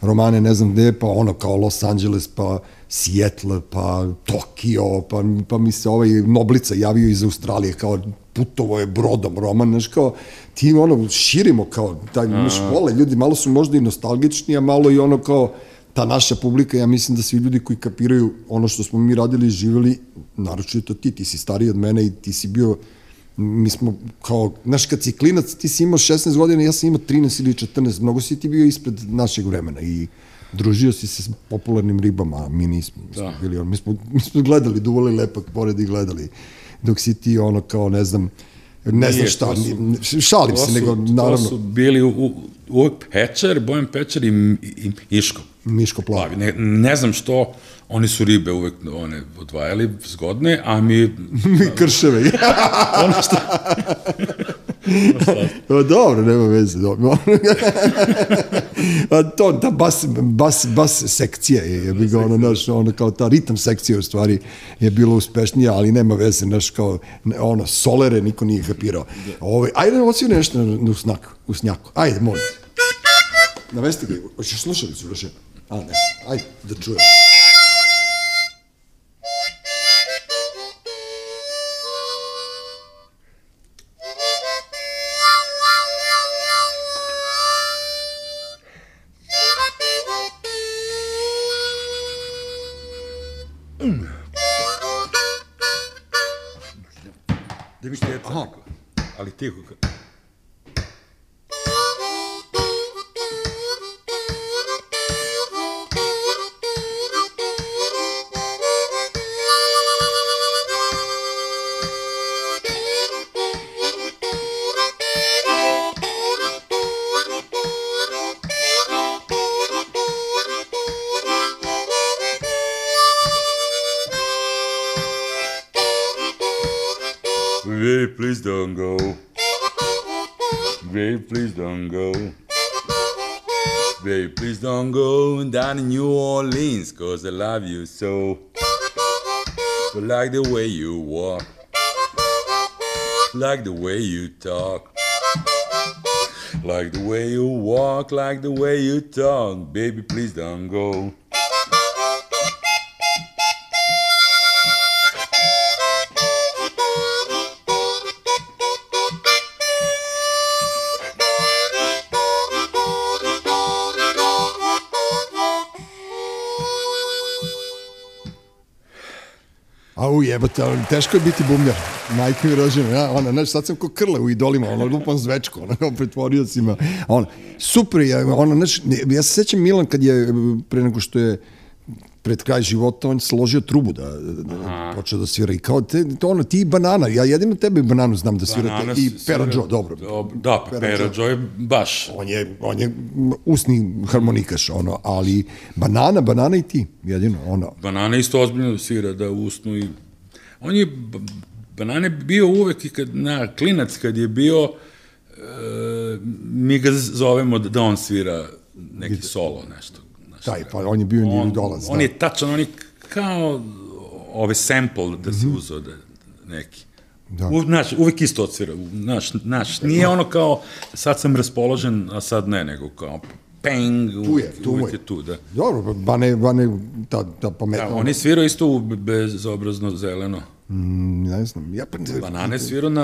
da. romane, ne znam gde, pa ono kao Los Angeles, pa Seattle, pa Tokio, pa, pa mi se ovaj Noblica javio iz Australije, kao putovo je brodom roman, znaš, kao ti ono širimo kao taj naš vole, ljudi malo su možda i nostalgični, a malo i ono kao ta naša publika, ja mislim da svi ljudi koji kapiraju ono što smo mi radili i živjeli, naročito ti, ti si stariji od mene i ti si bio, mi smo kao, znaš, kad si klinac, ti si imao 16 godina, ja sam imao 13 ili 14, mnogo si ti bio ispred našeg vremena i družio si se s popularnim ribama, a mi nismo. Mi smo, Da. bili, mi smo, mi smo gledali, duvali lepak pored i gledali. Dok si ti ono kao, ne znam, ne znam šta, to su- šalim To se, su, nego to naravno su bili u, u, uvek Pečer, Bojan Pečer i, i, i Iško. Miško plavi. Plavi. Ne, ne znam što, oni su ribe uvek one odvajali zgodne, a mi Mi krševe. ono što... Pa dobro, nema veze. Dobro. A to, ta bas, bas, bas sekcija je, je bi ga ono, naš, ono, kao ta ritam sekcija u stvari je bilo uspešnija, ali nema veze, naš, kao, ono, solere, niko nije kapirao. Ove, ajde, osviri nešto na, na usnaku, usnjaku. Ajde, molim. Navesti ga, hoćeš slušalicu, Vraše? A, ne, ajde, da čujem. っていうか。Orleans, cause I love you so. Like the way you walk, like the way you talk, like the way you walk, like the way you talk. Baby, please don't go. U jebate, teško je biti bumljar. Majka mi rođena, ja, ona, znaš, sad sam ko krle u idolima, ono, lupam zvečko, ono, kao pretvorio si me. Ono, super je, ono, znaš, ja se sećam Milan kad je, pre nego što je pred kraj života, on složio trubu da, da počeo da svira. I kao, te, to ono, ti banana, ja jedino tebe bananu znam da svirate. Banana I Pera Joe, dobro. Dob- Da, Pera Pera Joe. Joe je baš. On je, on je usni harmonikaš, ono, ali banana, banana i ti, jedino, ono. Banana isto ozbiljno svira da usnu i... On je, Banane bio uvek i kad, na, klinac kad je bio, e, mi ga zovemo da, da on svira neki solo, nešto. nešto Taj, pa on je bio individualac, on da. je tačan, on je kao ove sample da se uzeo da, neki. Da. U, znaš, uvek isto odsvira. Znaš, znaš, nije ono kao sad sam raspoložen, a sad ne, nego kao peng, Tu je, tu je. je tu, da. Dobro, Bane, Bane, ta, ta pametna. Da, on je svirao isto u bezobrazno zeleno. Mm, ne znam, ja pa... Banane svirao na...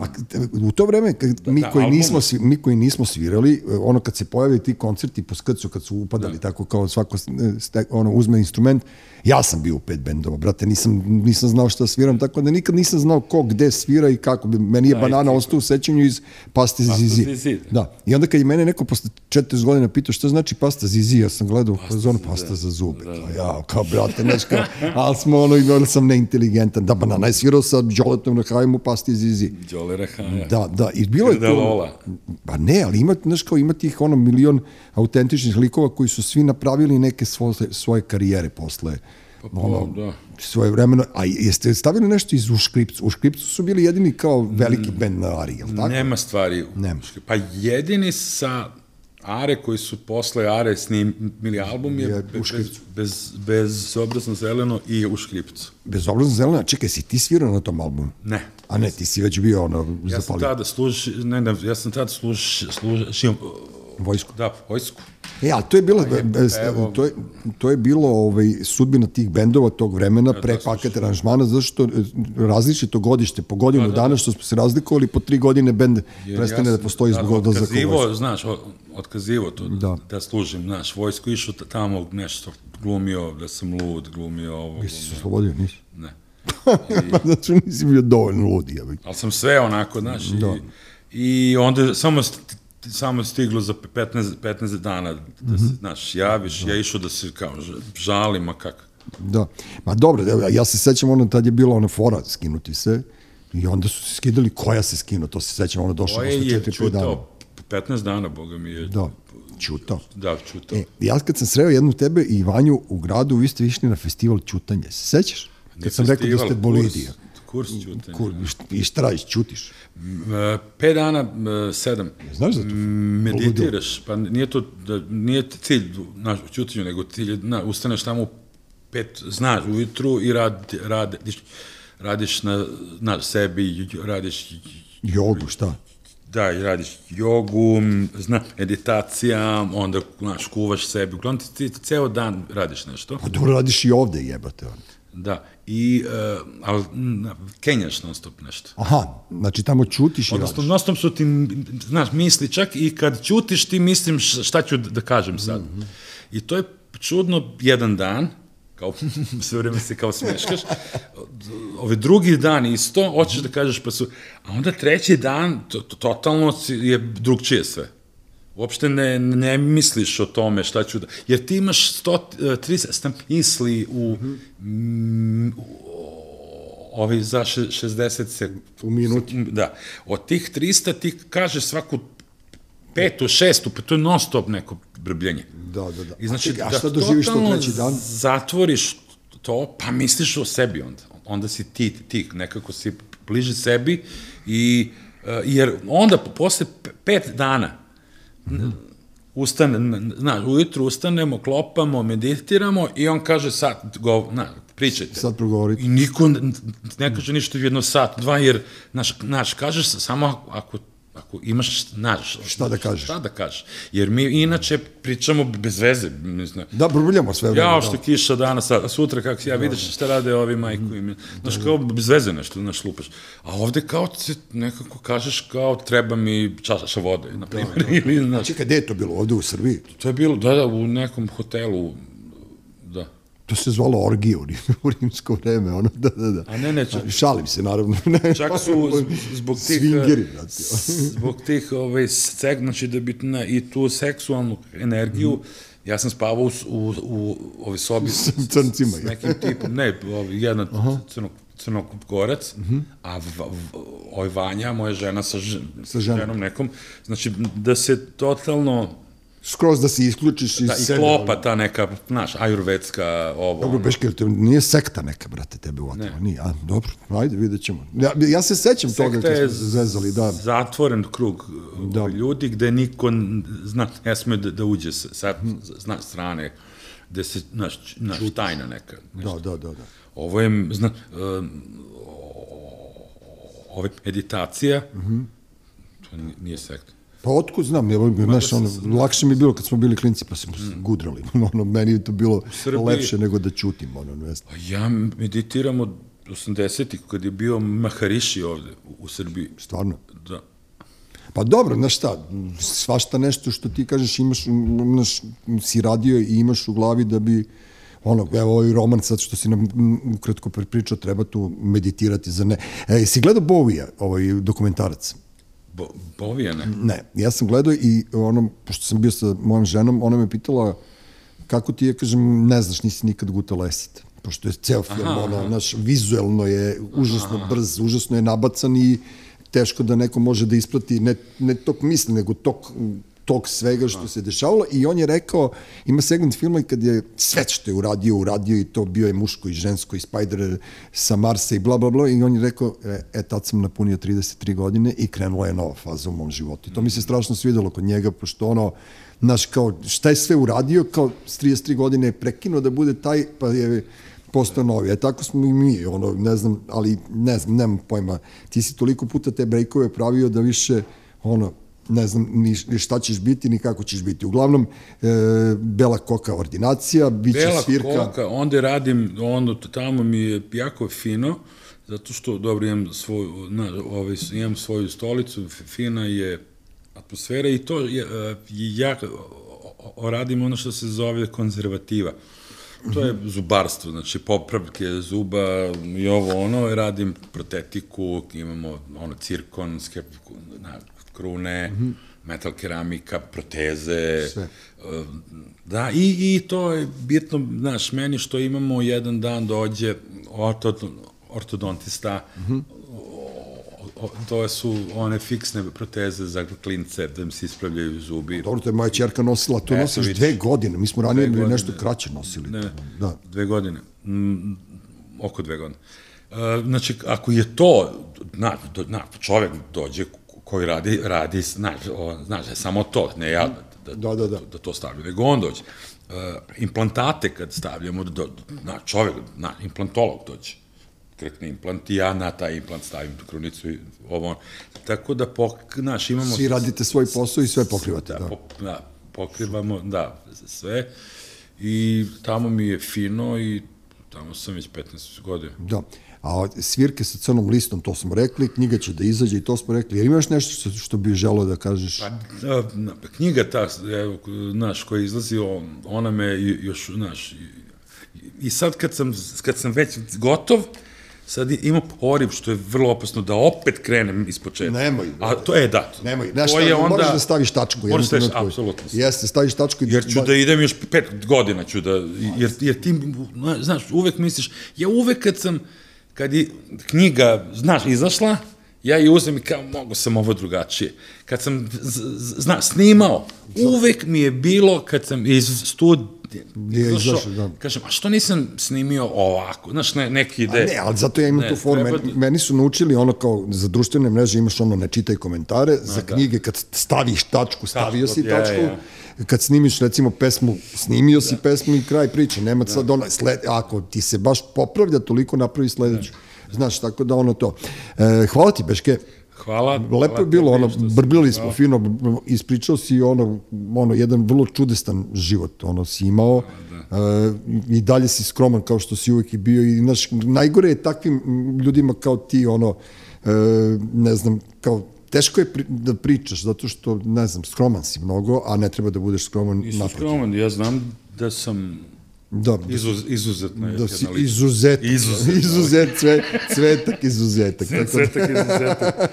A, u to vreme, kad mi, da, koji album. nismo, mi koji nismo svirali, ono kad se pojave ti koncerti po skrcu, kad su upadali Da. tako kao svako ste, ono, uzme instrument, ja sam bio u pet bendova, brate, nisam, nisam znao šta sviram, tako da nikad nisam znao ko gde svira i kako. bi- Meni je Da, i banana ostao u sećanju iz pasta Zizi. Zizi. Da. I onda kad je mene neko posle 40 godina pitao šta znači pasta Zizi, ja sam gledao pasta, zonu pasta za zube. Da, ja, kao brate, znaš kao, ali smo ono, ili sam neinteligentan. Da, banana je svirao sa Đoletom na hajmu pasti Zizi. Đole Rahaja. Da, da, i bilo je Da to... Pa ne, ali ima, znaš kao, ima tih ono milion autentičnih likova koji su svi napravili neke svoje, svoje karijere posle ono, da. svoje vremeno. A jeste stavili nešto iz U škripcu? U škripcu su bili jedini kao veliki bend na Ari, jel tako? Nema stvari. Nema. Pa jedini sa Are koji su posle Are snimili album je, Je bez, bez, bez obrazno zeleno i u škripcu. Bezobrazno zelena, čekaj, si ti svirao na tom albumu? Ne. A ne, ti si već bio ono, Ja sam zapalio tada služ, ne, ne, ja sam tada služ, služio, vojsku. da, vojsku. E, a to je bilo, evo. to je, to je bilo ovaj, sudbina tih bendova tog vremena pre paket aranžmana, zato što e, različito godište, po godinu dana što smo se razlikovali, po tri godine bend prestane ja da sam postoji tada zbog u otkazivo, vojsku. znaš, o- otkazivo to da. Da. da služim, znaš, vojsku išao tamo nešto, glumio da sam lud, glumio ovo, Jesi se oslobodio, nisi? ne. Znači nisi bio dovoljno ludi. Ja bih. Ali sam sve onako, znaš, Da. i, i onda samo samo stiglo za 15, 15 dana da se, Mhm. znaš, javiš, ja išao da se kao žalim, a kako. Da. Ma dobro, da, ja se sećam ono, tad je bila ona fora skinuti se i onda su se skidali koja se skinuo, to se sećam, ono došlo posle je 4-5 dana. čutao, 15 dana, boga mi je, Da, čutao. da čutao. E, ja kad sam sreo jednu tebe i Vanju u gradu, vi ste išli na festival Ćutanje. Se sećaš? Kad Nije sam rekao da festival, ste bolidija. Kurs, kurs čutanja. Kur, i št- I šta radiš, ćutiš? E, Pet dana, e, sedam. Znaš za to? M, Meditiraš, pa nije to, da, nije cilj naš, u ćutanju, nego cilj, na, ustaneš tamo u pet, znaš, ujutru i rad, radiš, radiš na, na sebi, radiš Jogu, šta? Da, i radiš jogu, zna, meditacija, onda, znaš, kuvaš sebi, uglavnom ti, ti ceo dan radiš nešto. Pa dobro radiš i ovde, jebate. ono. Da, i, uh, ali, m, kenjaš non stop nešto. Aha, znači tamo ćutiš i Odnosno, radiš. non stop su ti, znaš, misli čak i kad ćutiš ti mislim šta ću da kažem sad. I to je čudno jedan dan, kao sve vreme se kao smeškaš, ove drugi dan isto, hoćeš da kažeš pa su, a onda treći dan, to, to, totalno je drugčije sve. Uopšte ne, ne misliš o tome šta ću da... Jer ti imaš 100, eh, 300 misli u, mm, u ovi za še- 60 se... U minuti. Da. Od tih 300 ti kažeš svaku petu, šestu, pa to je non stop neko brbljenje. Da, da, da. I znači, a, čekaj, a da šta doživiš to treći dan? Zatvoriš to, pa misliš o sebi onda. Onda si ti, ti nekako si bliže sebi i, uh, jer onda posle pe- pet dana ustane, n- znaš, ujutru ustanemo, klopamo, meditiramo i on kaže sad, go, na, pričajte. Sad progovorite. I niko n- ne kaže ništa jedno sat, dva, jer, znaš, znaš kažeš samo ako, ako imaš, znaš, Šta da kažeš. Šta da kažeš. Jer mi inače pričamo bez veze, ne znam. Da, probljamo sve vreme. Ja, da. što je kiša danas, a sutra kako si ja vidiš šta rade ovi majku i mi. Znaš, kao bez veze nešto, znaš, lupaš. A ovde kao ti nekako kažeš kao treba mi čaša vode, na primjer, ili, znaš. Čekaj, gde je to bilo? Ovde u Srbiji? To je bilo, da, da, u nekom hotelu, da. To se zvalo orgije u, rim- u rimsko vreme, ono, da, da, da. A ne, ne, čak- Šalim se, naravno. Ne, Čak su zbog tih... Svingeri, s- Zbog tih, ovaj, sek, znači da bi na, i tu seksualnu energiju, ja sam spavao u, s- u, u ovoj sobi s, S crncima, s nekim tipom, ne, ovaj, jedna crno, crnogorac, a v, v, ovaj Vanja, moja žena sa, Sa ženom. ženom nekom, znači da se totalno, Skroz da se isključiš iz da, i sebe. klopa ta neka, znaš, ajurvedska, ovo, Dobro, jel to nije sekta neka, brate, tebe u Ne. Nije, a, dobro, ajde, vidjet ćemo. Ja, ja se sećam toga Sekta kad je smo se zezali, da. zatvoren krug da. ljudi gde niko zna, ne sme da, da uđe sa, sa zna, strane, gde se, znaš, znaš tajna neka. Da, da, da, da. Ovo je, zna, um, ovo je meditacija, mm Mhm. -hmm. to nije sekta. Pa otkud znam, evo, znaš, ono, lakše mi je bilo kad smo bili klinci, pa smo se gudrali. ono, meni je to bilo Srbiji- lepše nego da ćutim, ono, ne znam. Pa ja meditiram od 80-ih, kad je bio Maharishi ovde u, Srbiji. Stvarno. Da. Pa dobro, znaš šta, svašta nešto što ti kažeš imaš, znaš, si radio i imaš u glavi da bi, ono, evo ovaj roman sad što si nam ukratko prepričao, treba tu meditirati za ne. E, si gledao Bovija, ovaj dokumentarac? Bo, Bovijane. Ne, ja sam gledao i ono, pošto sam bio sa mojom ženom, ona me pitala kako ti je, kažem, ne znaš, nisi nikad gutao lesit. Pošto je ceo film, Aha, ono, naš, vizuelno je užasno brz, užasno je nabacan i teško da neko može da isprati ne, ne tok misli, nego tok tok svega što se dešavalo i on je rekao, ima segment filma kad je sve što je uradio, uradio i to bio je muško i žensko i Spider sa Marsa i bla bla bla i on je rekao, e, e tad sam napunio 33 godine i krenula je nova faza u mom životu. I to mi se strašno svidelo kod njega, pošto ono, znaš, kao, šta je sve uradio, kao s 33 godine je prekinuo da bude taj, pa je postao novi. E tako smo i mi, ono, ne znam, ali ne znam, nemam pojma. Ti si toliko puta te brejkove pravio da više, ono, ne znam ni, ni šta ćeš biti, ni kako ćeš biti. Uglavnom, e, bela koka ordinacija, bit će Bela svirka. koka, onda radim, ono, tamo mi je jako fino, zato što, dobro, imam svoju, na, ovaj, imam svoju stolicu, fina je atmosfera i to je, e, ja radim ono što se zove konzervativa. to je zubarstvo, znači popravke zuba i ovo ono, radim protetiku, imamo ono cirkon, skep, na, krune, mm -hmm. metal keramika, proteze, Sve. Uh, Da, i, i to je bitno, znaš, meni što imamo jedan dan dođe ortod, ortodontista, mm -hmm. o, to su one fiksne proteze za klince, da im se ispravljaju zubi. Dobro, to je moja čerka nosila, to Eto, nosiš vidiš. dve godine, mi smo ranije bili nešto kraće nosili. Ne. Da. dve godine. Mm, oko dve godine. Uh, znači, ako je to, na, na, čovek dođe koji radi, radi, znaš, o, znaš, samo to, ne ja, da, Da, da, da. da to stavljam, nego on dođe. Uh, implantate kad stavljamo, do, do, na, čovek, na, implantolog dođe krekne implant i ja na taj implant stavim krunicu i ovo. Tako da, pok, znaš, imamo... Svi radite svoj posao i sve pokrivate. Da, Da. po, da, pokrivamo, da, sve. I tamo mi je fino i tamo sam već 15 godina. Da. A svirke sa crnom listom, to smo rekli, knjiga će da izađe i to smo rekli. Jer imaš nešto što, što bi želeo da kažeš? Pa, da, knjiga ta, evo, znaš, koja izlazi, on, ona me još, znaš, i, i sad kad sam, kad sam već gotov, sad ima poriv, što je vrlo opasno, da opet krenem iz početka. Nemoj. A to je da. Nemoj, znaš to šta, je onda, moraš da staviš tačku. jednom Moraš da staviš, apsolutno. Jeste, staviš tačku. i- Jer ću da idem još pet godina ću da, jer, jer ti, znaš, uvek misliš, ja uvek kad sam, kad je knjiga, znaš, izašla, ja je uzem i kao, mogu sam ovo drugačije. Kad sam, znaš, snimao, uvek mi je bilo, kad sam iz studija, Nije izašao, da. kažem, a što nisam snimio ovako, znaš, ne, neki ide. A ne, ali zato ja imam Ne, tu foru. treba Meni, da- meni su naučili ono kao za društvene mreže imaš ono ne čitaj komentare, za knjige kad staviš tačku, stavio si ja, tačku, ja. Kad snimiš recimo pesmu, snimio si pesmu i kraj priče, nema sad ona, sled, ako ti se baš popravlja, toliko napravi sledeću. Znaš, tako da ono to. E, hvala ti, Beške. Hvala. Lepo hvala je bilo, ono, si- brbljali smo fino, ispričao si ono, ono, jedan vrlo čudestan život, ono, si imao, e, i dalje si skroman kao što si uvek i bio i, znaš, najgore je takvim ljudima kao ti, ono, e, ne znam, kao, teško je pri, da pričaš, zato što, ne znam, skroman si mnogo, a ne treba da budeš skroman Nisam naprotiv. skroman, ja znam da sam Da, izuz, izuzetno da si izuzetak, Izuzetno. izuzet, sve, cvetak izuzetak. Tako da, Svetak izuzetak.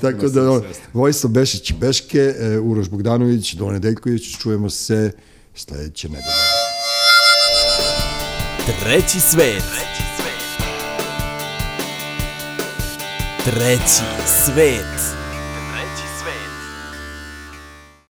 Tako da, svestan. Vojislav Bešić i Beške, e, Uroš Bogdanović, Done Deljković, čujemo se sledeće nedelje. Treći svet. Treći svet.